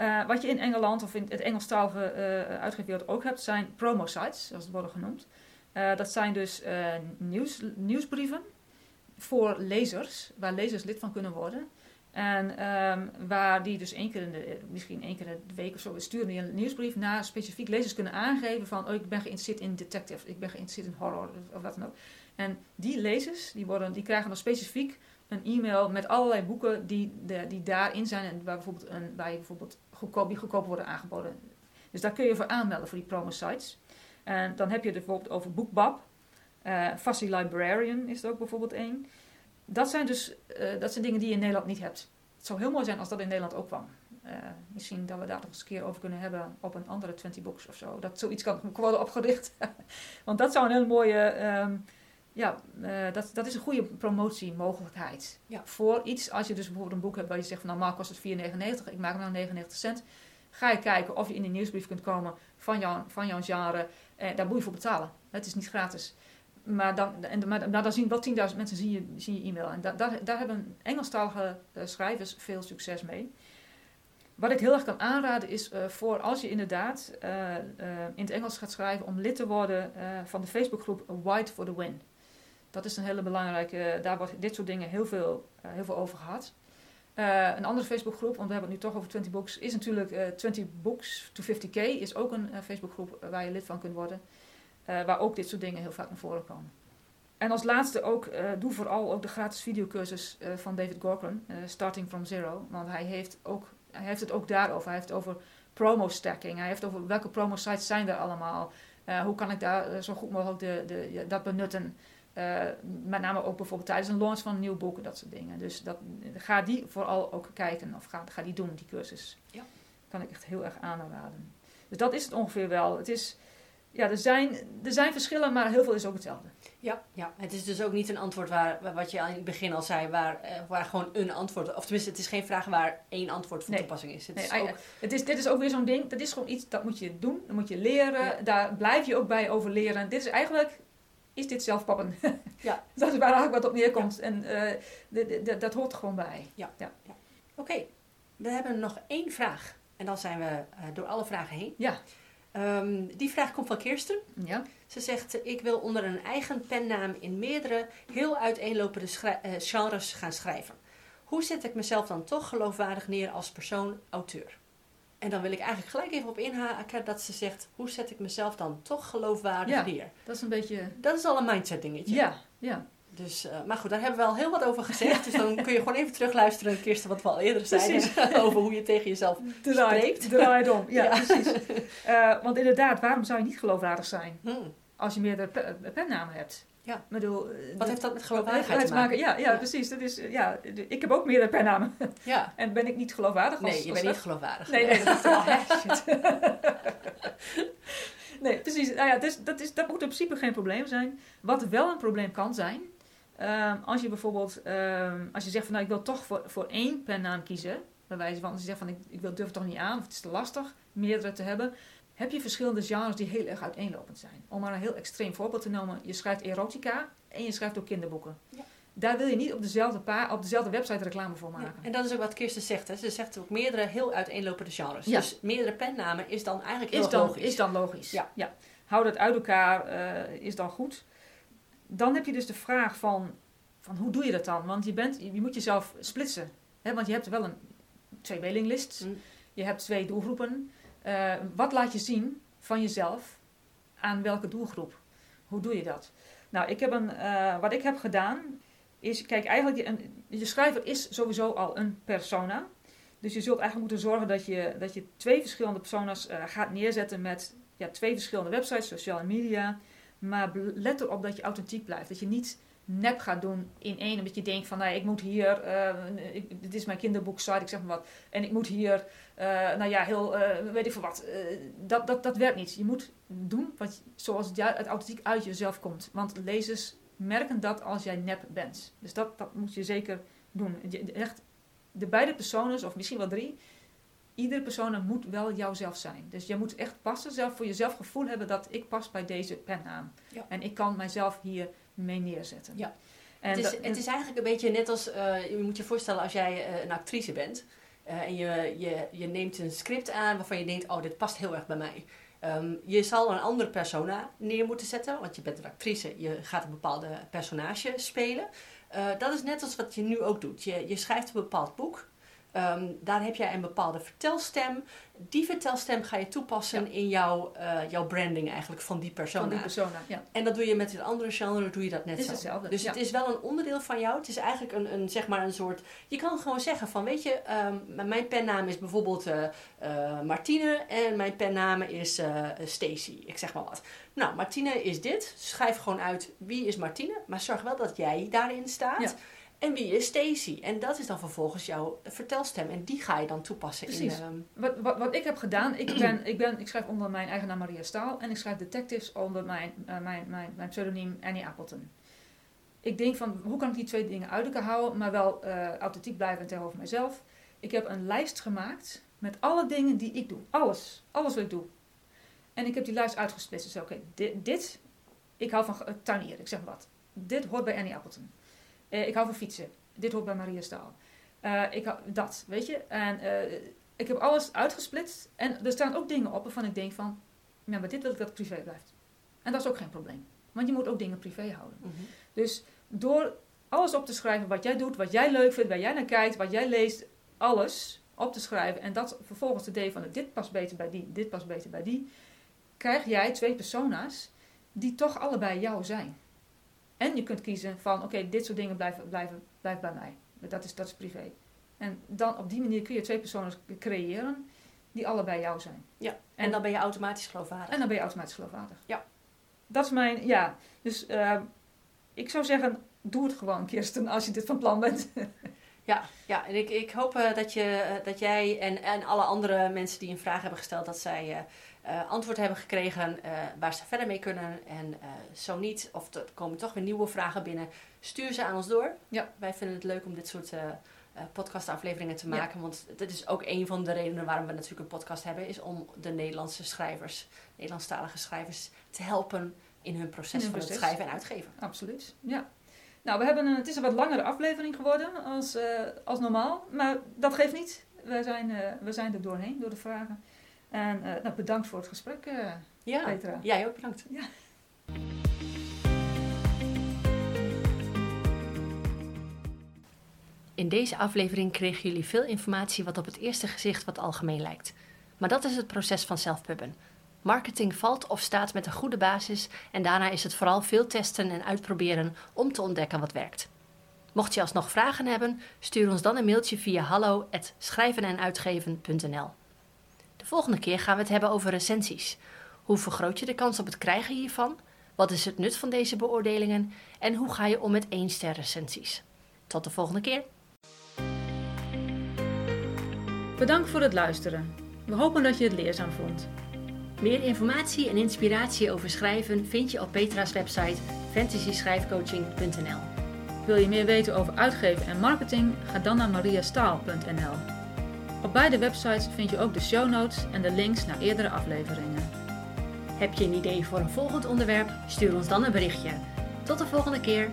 Uh, wat je in Engeland of in het Engelstalige uh, ook hebt, zijn promo-sites, zoals het worden genoemd. Uh, dat zijn dus nieuws, nieuwsbrieven voor lezers, waar lezers lid van kunnen worden. En um, waar die dus één keer in de, misschien één keer in de week of zo sturen die een nieuwsbrief naar specifiek lezers kunnen aangeven van oh, ik ben geïnteresseerd in detective, ik ben geïnteresseerd in horror of wat dan ook. En die lezers, die, worden, die krijgen dan specifiek een e-mail met allerlei boeken die, de, die daarin zijn en waar, bijvoorbeeld een, waar je bijvoorbeeld goedkoop, die worden aangeboden. Dus daar kun je voor aanmelden voor die promo sites. En dan heb je het bijvoorbeeld over BookBab. Uh, Fussy Librarian is er ook bijvoorbeeld één dat zijn dus uh, dat zijn dingen die je in Nederland niet hebt. Het zou heel mooi zijn als dat in Nederland ook kwam. Uh, misschien dat we daar nog eens een keer over kunnen hebben op een andere 20 books of zo. Dat zoiets kan worden opgericht. Want dat zou een hele mooie. Um, ja, uh, dat, dat is een goede promotiemogelijkheid. Ja. Voor iets, als je dus bijvoorbeeld een boek hebt waar je zegt van nou, normaal kost het 4,99, ik maak hem nou 99 cent. Ga je kijken of je in die nieuwsbrief kunt komen van, jou, van jouw genre. Eh, daar moet je voor betalen. Het is niet gratis maar dan, en, maar, dan zien wel 10.000 mensen zien je, zien je e-mail. En da, daar, daar hebben Engelstalige uh, schrijvers veel succes mee. Wat ik heel erg kan aanraden is uh, voor als je inderdaad uh, in het Engels gaat schrijven om lid te worden van de Facebookgroep White for the Win. Dat is een hele belangrijke, daar wordt dit soort dingen heel veel, heel veel over gehad. een andere Facebookgroep, want we hebben het nu toch over 20 Books, is natuurlijk 20 Books to 50k, is ook een Facebookgroep waar je lid van kunt worden. Uh, waar ook dit soort dingen heel vaak naar voren komen. En als laatste ook, uh, doe vooral ook de gratis videocursus uh, van David Gorkran, Starting from Zero. Want hij heeft, ook, hij heeft het ook daarover. Hij heeft het over promo stacking. Hij heeft over welke promo sites zijn er allemaal. Eh, hoe kan ik daar eh, zo goed mogelijk de, de, dat benutten? Eh, met name ook bijvoorbeeld tijdens een launch van een nieuw boek, dat soort dingen. Dus dat, ga die vooral ook kijken of ga, ga die doen, die cursus. Ja. Kan ik echt heel erg aanraden. Dus dat is het ongeveer wel. Het is, ja, er, zijn, er zijn verschillen, maar heel veel is ook hetzelfde. Ja, ja, het is dus ook niet een antwoord waar, wat je aan het begin al zei, waar, eh, waar gewoon een antwoord, of tenminste, het is geen vraag waar één antwoord voor Nee. toepassing is. Het Nee, is ook, ja, het is, dit is ook weer zo'n ding, dat is gewoon iets, dat moet je doen, dat moet je leren, Ja. daar blijf je ook bij over leren. Dit is eigenlijk, is dit zelfpappen? Ja. dat is waar eigenlijk wat op neerkomt en eh, dat hoort er gewoon bij. Oké, we hebben nog één vraag en dan zijn we eh, door alle vragen heen. Ja. Ehm, die vraag komt van Kirsten. Ja, Ze zegt, ik wil onder een eigen pennaam in meerdere heel uiteenlopende eh, genres gaan schrijven. Hoe zet ik mezelf dan toch geloofwaardig neer als persoon, auteur? En dan wil ik eigenlijk gelijk even op inhaken dat ze zegt, hoe zet ik mezelf dan toch geloofwaardig Ja. neer? dat is een beetje, Dat is al een mindset dingetje. ja, ja. Dus, eh, maar goed, daar hebben we al heel wat over gezegd. dus dan kun je gewoon even terugluisteren, Kirsten, wat we al eerder zeiden. over hoe je tegen jezelf Draait, spreekt. draait om, ja, Ja. precies. Eh, want inderdaad, waarom zou je niet geloofwaardig zijn Hmm. als je meerdere pe- eh, pennamen hebt? Ja. Bedoel, Wat heeft dat met geloofwaardigheid te het maken? Ja, ja, Ja. precies. Dat is, ja, de- ik heb ook meerdere pennamen. Ja. En ben ik niet geloofwaardig? Als, Nee, je bent niet geloofwaardig. Nee, nee, dat is wel nee, precies. Nou ja, dus dat, is, dat moet in principe geen probleem zijn. Wat wel een probleem kan zijn, ehm, als je bijvoorbeeld, ehm, als je zegt van nou ik wil toch voor, voor één pennaam kiezen, bij wijze van, als je zegt van ik, ik wil, durf het toch niet aan, of het is te lastig, meerdere te hebben, heb je verschillende genres die heel erg uiteenlopend zijn. Om maar een heel extreem voorbeeld te noemen, je schrijft erotica en je schrijft ook kinderboeken. Ja. Daar wil je niet op dezelfde, pa op dezelfde website reclame voor maken. Ja, en dat is ook wat Kirsten zegt. Hè. Ze zegt ook meerdere heel uiteenlopende genres. Ja. Dus meerdere pennamen is dan eigenlijk heel is dan, logisch. Is dan logisch. Ja. Hou dat uit elkaar, eh, is dan goed. Dan heb je dus de vraag van, van hoe doe je dat dan? Want je, bent, je moet jezelf splitsen. Hè? Want je hebt wel een twee mailinglists. Mm. Je hebt twee doelgroepen. Eh, wat laat je zien van jezelf aan welke doelgroep? Hoe doe je dat? Nou, ik heb een, eh, wat ik heb gedaan is, kijk, eigenlijk, je, een, je schrijver is sowieso al een persona. Dus je zult eigenlijk moeten zorgen dat je, dat je twee verschillende persona's eh, gaat neerzetten met ja, twee verschillende websites, sociale media. Maar let erop dat je authentiek blijft. Dat je niet nep gaat doen in één. Omdat je denkt van, nou, ik moet hier, eh, dit is mijn kinderboeksite, ik zeg maar wat. En ik moet hier, eh, nou ja, heel, eh, weet ik veel wat. Dat, dat, dat werkt niet. Je moet doen wat, zoals het, authentiek uit jezelf komt. Want lezers merken dat als jij nep bent. Dus dat, dat moet je zeker doen. Echt, de beide personen, of misschien wel drie, iedere persoon moet wel jouzelf zijn. Dus je moet echt passen, zelf voor jezelf gevoel hebben dat ik pas bij deze pennaam. Ja. En ik kan mijzelf hier mee neerzetten. Ja. En het, is, dat- het is eigenlijk een beetje net als, eh, je moet je voorstellen als jij eh, een actrice bent. eh, en je, je, je neemt een script aan waarvan je denkt, oh dit past heel erg bij mij. Ehm, je zal een andere persona neer moeten zetten, want je bent een actrice, je gaat een bepaalde personage spelen. Dat is net als wat je nu ook doet. Je, je schrijft een bepaald boek. Ehm, daar heb jij een bepaalde vertelstem. Die vertelstem ga je toepassen in jouw, eh, jouw branding eigenlijk van die persona. van die persona. Ja, En dat doe je met een andere genre, doe je dat net is zo. hetzelfde. Dus ja. het is wel een onderdeel van jou. Het is eigenlijk een, een, zeg maar een soort... Je kan gewoon zeggen van, weet je, ehm, mijn pennaam is bijvoorbeeld eh, eh, Martine en mijn pennaam is Stacy. Ik zeg maar wat. Nou, Martine is dit. Schrijf gewoon uit wie is Martine, maar zorg wel dat jij daarin staat. En wie is Stacy? En dat is dan vervolgens jouw vertelstem. En die ga je dan toepassen Precies. in... ehm, Wat, wat, wat ik heb gedaan, ik, ben, ik, ben, ik schrijf onder mijn eigen naam Maria Staal en ik schrijf detectives onder mijn, eh, mijn, mijn, mijn pseudoniem Annie Appleton. Ik denk van, hoe kan ik die twee dingen uit elkaar houden, maar wel eh, authentiek blijven tegenover mijzelf. Ik heb een lijst gemaakt met alle dingen die ik doe. Alles. Alles wat ik doe. En ik heb die lijst uitgesplitst. Dus oké, dit, dit, ik hou van tuinieren, ik zeg maar wat. Dit hoort bij Annie Appleton. Eh, ik hou van fietsen. Dit hoort bij Maria Staal. Eh, ik hou, dat, weet je. En eh, ik heb alles uitgesplitst. En er staan ook dingen op waarvan ik denk van... Ja, maar dit wil ik dat het privé blijft. En dat is ook geen probleem. Want je moet ook dingen privé houden. mhm. Dus door alles op te schrijven wat jij doet, wat jij leuk vindt, waar jij naar kijkt, wat jij leest, alles op te schrijven en dat vervolgens te delen van dit past beter bij die, dit past beter bij die, krijg jij twee persona's die toch allebei jou zijn. En je kunt kiezen van oké, dit soort dingen blijven, blijven, blijven bij mij. Dat is, dat is privé. En dan op die manier kun je twee personen creëren die allebei jou zijn. Ja, en, En- dan ben je automatisch geloofwaardig. En dan ben je automatisch geloofwaardig. Ja. Dat is mijn, ja. Dus eh, ik zou zeggen, doe het gewoon, Kirsten, als je dit van plan bent. Ja, ja en ik, ik hoop eh, dat, je, eh, dat jij en, en alle andere mensen die een vraag hebben gesteld, dat zij eh, eh, antwoord hebben gekregen eh, waar ze verder mee kunnen. En eh, zo niet, of er komen toch weer nieuwe vragen binnen, stuur ze aan ons door. Ja. Wij vinden het leuk om dit soort podcastafleveringen te Ja. maken. Want dat is ook een van de redenen waarom we natuurlijk een podcast hebben, is om de Nederlandse schrijvers, Nederlandstalige schrijvers, te helpen in hun proces In hun van het schrijven en uitgeven. Absoluut, ja. Nou, we hebben een, het is een wat langere aflevering geworden als, als normaal. Maar dat geeft niet. We zijn, we zijn er doorheen, door de vragen. En eh, nou, bedankt voor het gesprek, eh, Ja, Petra. jij ook bedankt. Ja. In deze aflevering kregen jullie veel informatie wat op het eerste gezicht wat algemeen lijkt. Maar dat is het proces van zelfpubben. Marketing valt of staat met een goede basis en daarna is het vooral veel testen en uitproberen om te ontdekken wat werkt. Mocht je alsnog vragen hebben, stuur ons dan een mailtje via hallo@schrijvenenuitgeven.nl. De volgende keer gaan we het hebben over recensies. Hoe vergroot je de kans op het krijgen hiervan? Wat is het nut van deze beoordelingen? En hoe ga je om met één ster recensies? Tot de volgende keer. Bedankt voor het luisteren. We hopen dat je het leerzaam vond. Meer informatie en inspiratie over schrijven vind je op Petra's website fantasyschrijfcoaching.nl. Wil je meer weten over uitgeven en marketing? Ga dan naar mariastaal.nl. Op beide websites vind je ook de show notes en de links naar eerdere afleveringen. Heb je een idee voor een volgend onderwerp? Stuur ons dan een berichtje. Tot de volgende keer.